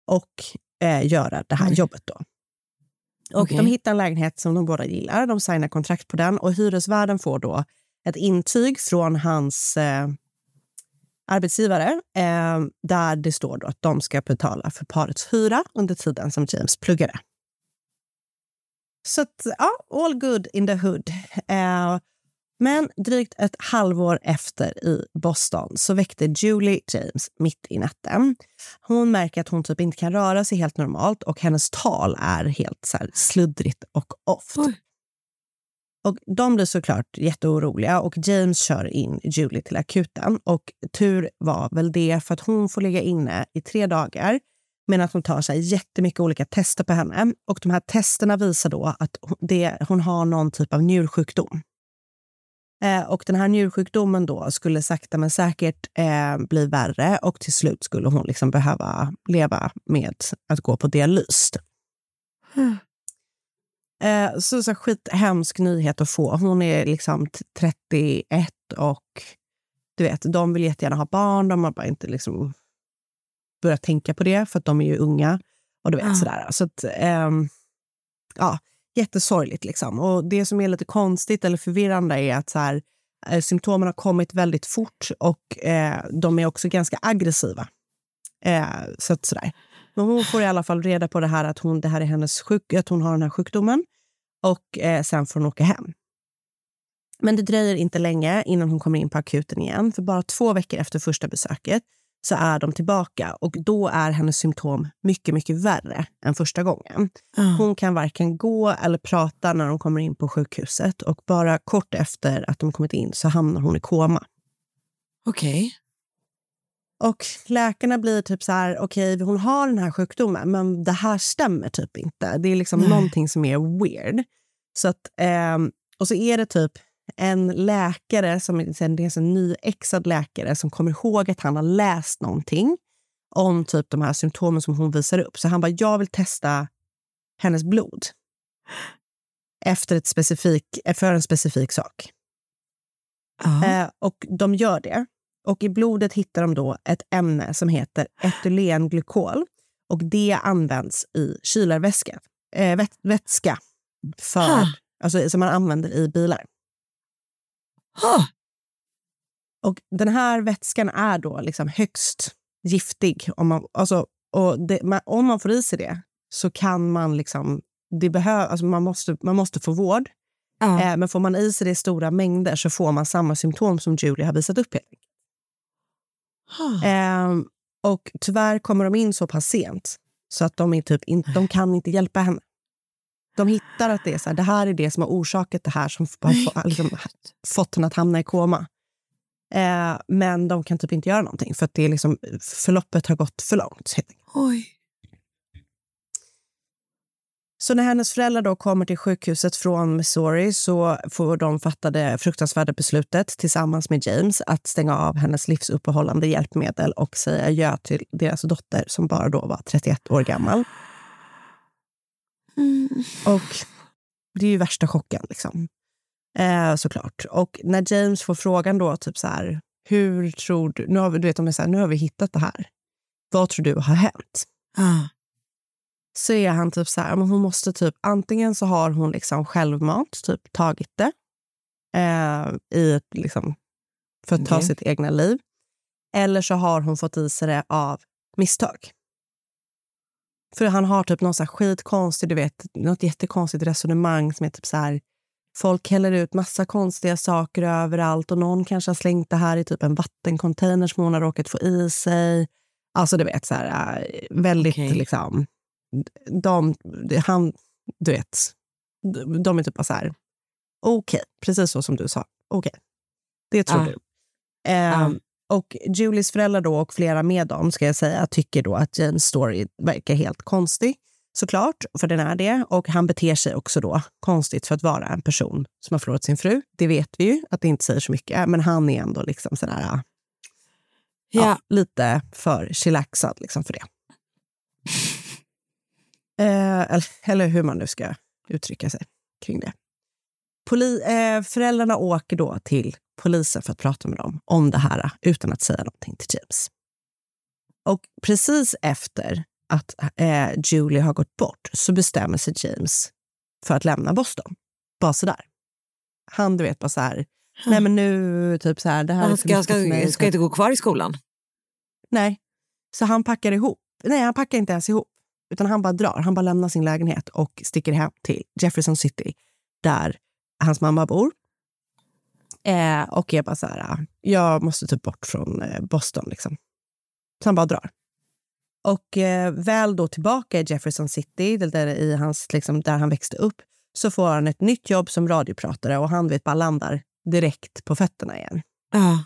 och eh, göra det här jobbet då. Och Okej. De hittar en lägenhet som de båda gillar. De signar kontrakt på den och hyresvärden får då ett intyg från hans eh, arbetsgivare eh, där det står då att de ska betala för parets hyra under tiden som James pluggade. Så att, ja, all good in the hood. Eh, men drygt ett halvår efter i Boston så väckte Julie James mitt i natten. Hon märker att hon typ inte kan röra sig helt normalt och hennes tal är helt så sluddrigt och off. Och de blir såklart jätteoroliga och James kör in Julie till akuten. Och tur var väl det för att hon får ligga inne i tre dagar men att de tar sig jättemycket olika tester på henne. Och de här testerna visar då att hon- det, hon har någon typ av njursjukdom. Eh, och den här njursjukdomen då skulle sakta men säkert eh, bli värre och till slut skulle hon liksom behöva leva med att gå på dialys. Eh, så, så skithemsk nyhet att få. Hon är liksom t- 31 och du vet, de vill jättegärna ha barn. De har bara inte liksom börjat tänka på det för att de är ju unga. Och du vet Ja. sådär. Så att, ehm, ja, jättesorgligt liksom. Och det som är lite konstigt eller förvirrande är att så här, eh, symptomen har kommit väldigt fort och eh, de är också ganska aggressiva. Eh, så att sådär. Men hon får i alla fall reda på det här att hon, det här är hennes sjuk, att hon har den här sjukdomen. Och eh, sen får hon åka hem. Men det dröjer inte länge innan hon kommer in på akuten igen. För bara två veckor efter första besöket så är de tillbaka och då är hennes symptom mycket, mycket värre än första gången. Hon kan varken gå eller prata när de kommer in på sjukhuset och bara kort efter att de kommit in så hamnar hon i koma. Okej. Och läkarna blir typ så här, okej, hon har den här sjukdomen, men det här stämmer typ inte. Det är liksom Nej. någonting som är weird. Så att, ehm, och så är det typ en läkare, som är en nyexad läkare som kommer ihåg att han har läst någonting om typ de här symptomen som hon visar upp. Så han bara, jag vill testa hennes blod efter ett specifik, för en specifik sak. Eh, och de gör det. Och i blodet hittar de då ett ämne som heter etylenglykol. Och det används i kylarvätska, eh, vät, vätska för, alltså, som man använder i bilar. Ah. Och den här vätskan är då liksom högst giftig. Om man, alltså, och det, man, om man får i sig det så kan man liksom... Det behöv, alltså man, måste, man måste få vård. Ja. Eh, men får man i sig det i stora mängder så får man samma symptom som Julie har visat upp. Helt. Ehm, och tyvärr kommer de in så pass sent så att de, är typ in, de kan inte hjälpa henne. De hittar att det är så här, det här är det som har orsakat det här som har liksom, fått henne att hamna i koma. Eh, men de kan typ inte göra någonting för att det är liksom, förloppet har gått för långt. Oj. Så när hennes föräldrar då kommer till sjukhuset från Missouri så får de fatta det fruktansvärda beslutet tillsammans med James att stänga av hennes livsuppehållande hjälpmedel och säga ja till deras dotter som bara då var 31 år gammal. Och det är ju värsta chocken liksom. Eh, såklart. Och när James får frågan då typ så här, hur tror du, nu har vi, du vet, de är så här, nu har vi hittat det här. Vad tror du har hänt? Ah. så är han typ så här, men hon måste typ, antingen så har hon liksom självmant, typ tagit det eh, i ett, liksom, för att ta Okej. sitt egna liv. Eller så har hon fått i sig det av misstag. För han har typ någon så här skitkonstig, du vet, något jättekonstigt resonemang som är typ så här, folk häller ut massa konstiga saker överallt och någon kanske har slängt det här i typ en vattencontainer som hon har råkat få i sig. Alltså du vet, så här, eh, väldigt Okej. liksom, de, han, du vet, de- är typ bara så här, okej, precis så som du sa, okej, det tror Ja. du. Ehm, Och Julies föräldrar då och flera med dem ska jag säga tycker då att Janes story verkar helt konstig. Såklart, för den är det. Och han beter sig också då konstigt för att vara en person som har förlorat sin fru. Det vet vi ju, att det inte säger så mycket. Men han är ändå liksom sådär, ja, Ja. lite för chillaxad liksom för det. Eh, eller, eller hur man nu ska uttrycka sig kring det. Poli, eh, föräldrarna åker då till polisen för att prata med dem om det här utan att säga någonting till James. Och precis efter att eh, Julie har gått bort så bestämmer sig James för att lämna Boston. Bara sådär. Han, du vet, bara så här... Nej, men nu, typ så här, det här är Han ska, ska, mig. ska inte gå kvar i skolan. Nej. Så han packar ihop. Nej, han packar inte ens ihop. Utan han bara drar. Han bara lämnar sin lägenhet och sticker hem till Jefferson City där hans mamma bor. Eh, och är bara så här, ah, jag måste typ bort från eh, Boston. Liksom. Så han bara drar. Och eh, väl då tillbaka i Jefferson City, där, i hans, liksom, där han växte upp, så får han ett nytt jobb som radiopratare och han vet bara landar direkt på fötterna igen. Ja.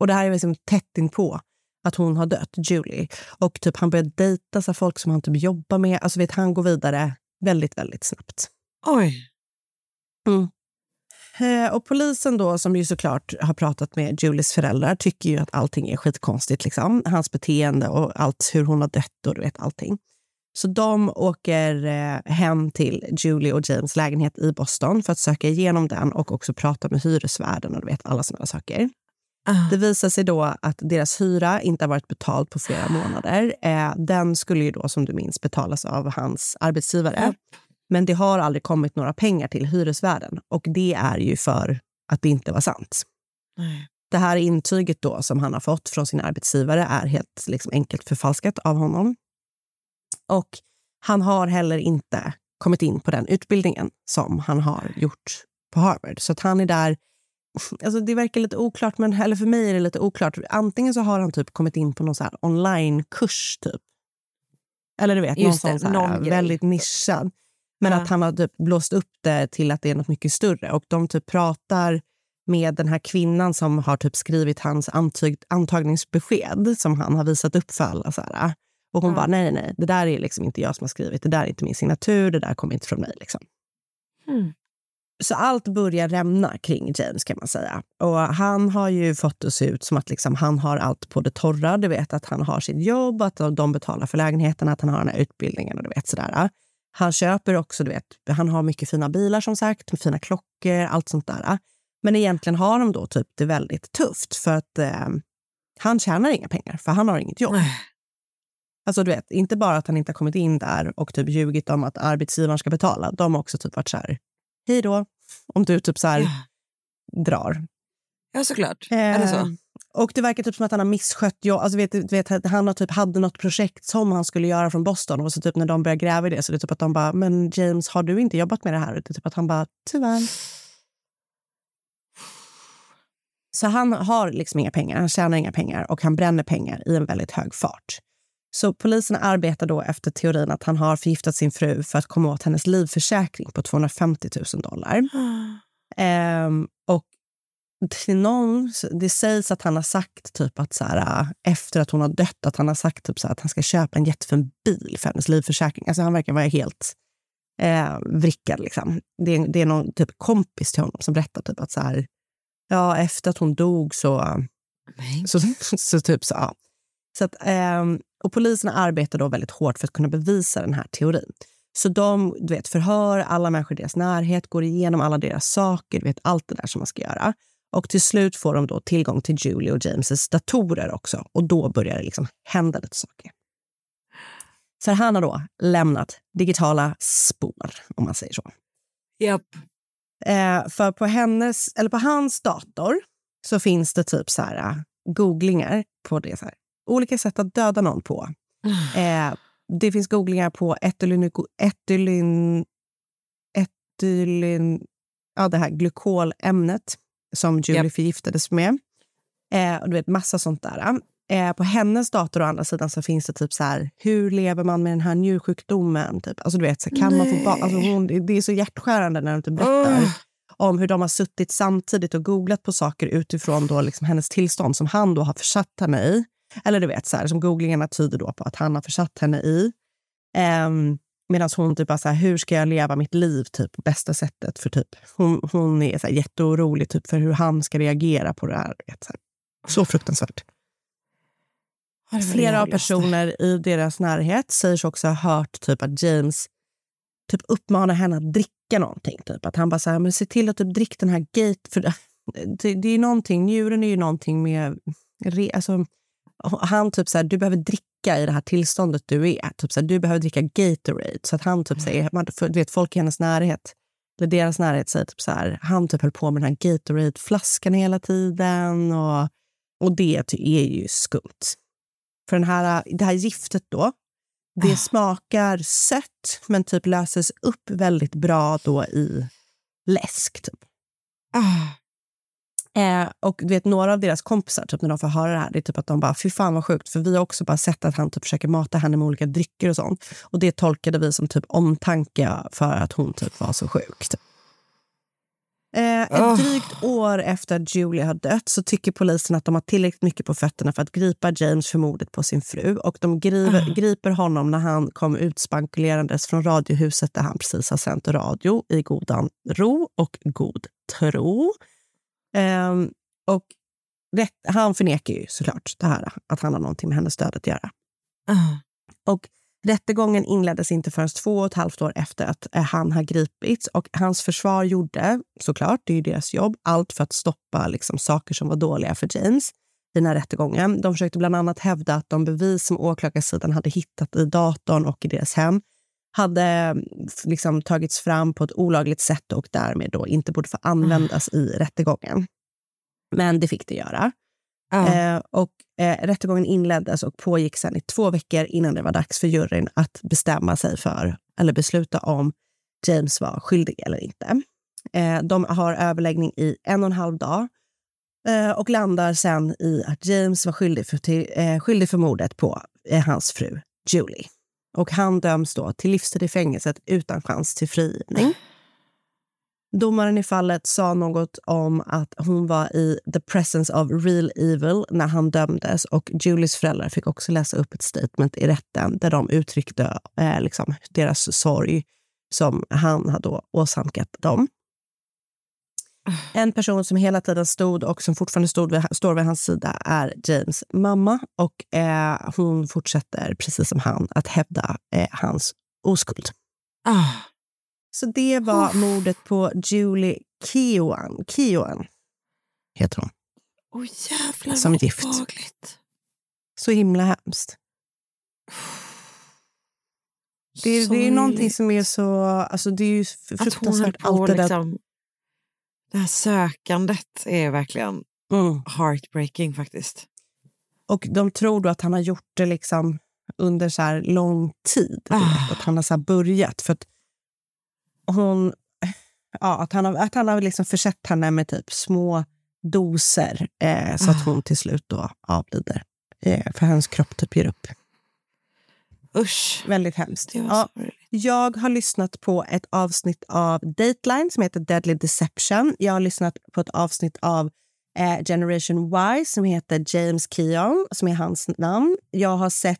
Och det här är liksom tätt inpå att hon har dött, Julie. Och typ han börjar dejta så folk som han typ jobbar med. Alltså vet, han går vidare väldigt, väldigt snabbt. Oj. Mm. Eh, och polisen då, som ju såklart har pratat med Julies föräldrar, tycker ju att allting är skitkonstigt. Liksom. Hans beteende och allt, hur hon har dött och du vet allting. Så de åker eh, hem till Julie och James lägenhet i Boston för att söka igenom den och också prata med hyresvärden och du vet alla sådana saker. Det visar sig då att deras hyra inte har varit betald på flera månader. Eh, den skulle ju då, som du minns, betalas av hans arbetsgivare. Men det har aldrig kommit några pengar till hyresvärden och det är ju för att det inte var sant. Nej. Det här intyget då som han har fått från sin arbetsgivare är helt liksom enkelt förfalskat av honom. Och han har heller inte kommit in på den utbildningen som han har gjort på Harvard. Så att han är där... Alltså det verkar lite oklart, men, eller för mig är det lite oklart. Antingen så har han typ kommit in på någon så här online-kurs, typ. Eller du vet, någon Just det, sån så här, någon väldigt nischad. Men att han har typ blåst upp det till att det är något mycket större. Och de typ pratar med den här kvinnan som har typ skrivit hans antyg, antagningsbesked som han har visat upp för alla. Så här. Och hon Ja. bara, nej, nej, det där är liksom inte jag som har skrivit. Det där är inte min signatur. Det där kommer inte från mig. Liksom. Mm. Så allt börjar rämna kring James kan man säga. Och han har ju fått det se ut som att liksom han har allt på det torra. Du vet att han har sitt jobb, att de betalar för lägenheten, att han har den här utbildningen och du vet sådär. Han köper också, du vet, han har mycket fina bilar som sagt, fina klockor, allt sånt där. Men egentligen har de då typ det väldigt tufft för att eh, han tjänar inga pengar för han har inget jobb. Alltså du vet, inte bara att han inte har kommit in där och typ ljugit om att arbetsgivaren ska betala. De har också typ varit så här, hej då, om du typ så här drar. Ja, såklart. är det så? Och det verkar typ som att han har misskött jobb. Alltså vet, vet, han har typ hade något projekt som han skulle göra från Boston och så typ när de börjar gräva i det så det är typ att de bara, men James har du inte jobbat med det här? Och det är typ att han bara, tyvärr. Så han har liksom inga pengar, han tjänar inga pengar och han bränner pengar i en väldigt hög fart. Så polisen arbetar då efter teorin att han har förgiftat sin fru för att komma åt hennes livförsäkring på 250 000 dollar. Ehm, och till någon, det sägs att han har sagt typ att så här, äh, efter att hon har dött att han har sagt typ så här, att han ska köpa en jättefin bil för hennes livförsäkring. Alltså han verkar vara helt eh, vrickad. Liksom. Det, är, det är någon typ kompis till honom som berättar typ att så här, ja, efter att hon dog så... Så, så typ så, ja. så att, ehm, och poliserna arbetar då väldigt hårt för att kunna bevisa den här teorin. Så de du vet, förhör alla människor i deras närhet, går igenom alla deras saker, du vet, allt det där som man ska göra. Och till slut får de då tillgång till Julie och James datorer också. Och då börjar det liksom hända lite saker. Så han har då lämnat digitala spår, om man säger så. Japp. Eh, för på, hennes, eller på hans dator så finns det typ så här, eh, googlingar på det. Så här, olika sätt att döda någon på. Eh, det finns googlingar på etylyn, etylyn, ja, det här glykolämnet som Julie förgiftades med. Eh, och du vet, massa sånt där. Eh, på hennes dator å andra sidan så finns det typ så här, hur lever man med den här njursjukdomen? Typ. Alltså du vet, så kan man få alltså hon, det är så hjärtskärande när de typ berättar om hur de har suttit samtidigt och googlat på saker utifrån då liksom hennes tillstånd som han då har försatt henne i. Eller du vet, så här, som googlingarna tyder då på att han har försatt henne i. Um, Medan hon typ bara så här, hur ska jag leva mitt liv typ, på bästa sättet? För typ, hon, hon är så här, jätteorolig typ, för hur han ska reagera på det här. Vet, så, här. så fruktansvärt. Flera av personer i deras närhet säger sig också ha hört typ att James typ uppmanar henne att dricka någonting. Typ. Att han bara säger, men se till att typ drick den här gate... För det, det är någonting, njuren är ju någonting med... Re, alltså, han typ så här, du behöver dricka i det här tillståndet du är. Typ så här, du behöver dricka Gatorade. Så att han typ säger, man, för, du vet, folk i hennes närhet, eller deras närhet säger typ så här, han typ höll på med den här Gatorade-flaskan hela tiden. Och, och det är ju skumt. För den här, det här giftet då, det smakar sött men typ löses upp väldigt bra då i läsk. Typ. Eh, och du vet, några av deras kompisar, typ, när de får höra det här, det är typ att de bara, fy fan vad sjukt, för vi har också bara sett att han typ försöker mata henne med olika drycker och sånt. Och det tolkade vi som typ omtanke för att hon typ var så sjuk. Typ. Eh, ett Ah. drygt år efter att Julia har dött så tycker polisen att de har tillräckligt mycket på fötterna för att gripa James för mordet på sin fru. Och de griper, griper honom när han kom utspankulerandes från radiohuset där han precis har sänt radio i godan ro och god tro. Ehm, och rätt, han förnekar ju såklart det här, att han har någonting med hennes död att göra. Och rättegången inleddes inte förrän två och ett halvt år efter att eh, han har gripits. Och hans försvar gjorde, såklart, det är ju deras jobb, allt för att stoppa liksom, saker som var dåliga för James i den här rättegången. De försökte bland annat hävda att de bevis som åklagarsidan hade hittat i datorn och i deras hem hade mm, liksom tagits fram på ett olagligt sätt och därmed då inte borde få användas i rättegången. Men det fick det göra. Eh, och eh, rättegången inleddes och pågick sedan i två veckor innan det var dags för juryn att bestämma sig för, eller besluta om James var skyldig eller inte. Eh, de har överläggning i en och en halv dag eh, och landar sen i att James var skyldig för, till, eh, skyldig för mordet på eh, hans fru Julie. Och han döms då till livstid i fängelset utan chans till frigivning. Domaren i fallet sa något om att hon var i the presence of real evil när han dömdes och Julies föräldrar fick också läsa upp ett statement i rätten där de uttryckte eh, liksom, deras sorg som han hade åsamkat dem. En person som hela tiden stod och som fortfarande stod vid, står vid hans sida är James mamma och eh, hon fortsätter, precis som han, att hävda eh, hans oskuld. Ah. Så det var mordet på Julie Keown. Keown heter hon. Åh jävlar Som vad gift. obehagligt. Så himla hemskt. Det, det är någonting som är så... Alltså det är ju Att hon höll fruktansvärt på allt det där. liksom, Det här sökandet är verkligen Mm. heartbreaking faktiskt. Och de tror då att han har gjort det liksom under så här lång tid. Ah. Att han har så här börjat. För att hon... Ja, att han har, att han har liksom försett henne med typ små doser eh, så Ah. att hon till slut då avlider. Eh, för hennes kropp typ ger upp. Usch. Väldigt hemskt. Det var Ja. Jag har lyssnat på ett avsnitt av Dateline som heter Deadly Deception. Jag har lyssnat på ett avsnitt av eh, Generation Y som heter James Keon, som är hans namn. Jag har sett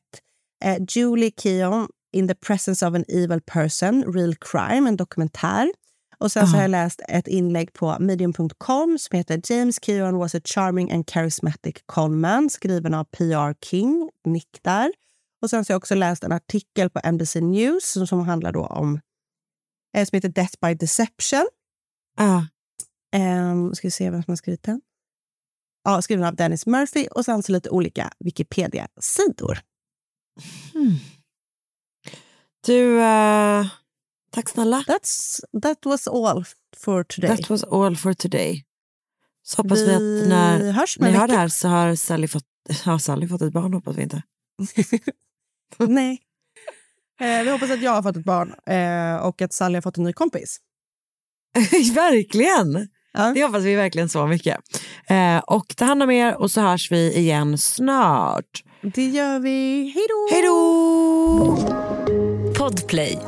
eh, Julie Keon in the presence of an evil person, Real Crime, en dokumentär. Och sen så Ah. har jag läst ett inlägg på medium.com som heter James Keon was a charming and charismatic conman, skriven av PR King, Nick där. Och sen så har jag också läst en artikel på NBC News som, som handlar då om eh, som heter Death by Deception. Ah. Um, ska vi se vem som har skrivit den? Ja, skriven av Dennis Murphy och sen så lite olika Wikipedia-sidor. Hmm. Du, eh, tack snälla. That's, that was all for today. That was all for today. Så hoppas vi, Vi att när ni hör det här så har Sally fått, har Sally fått ett barn, hoppas vi inte. Nej. Eh, vi hoppas att jag har fått ett barn eh, och att Sally har fått en ny kompis. verkligen! Ja. Det hoppas vi verkligen så mycket. Eh, och ta hand om er och så hörs vi igen snart. Det gör vi. Hej då! Hej då! Podplay.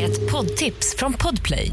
Ett poddtips från Podplay.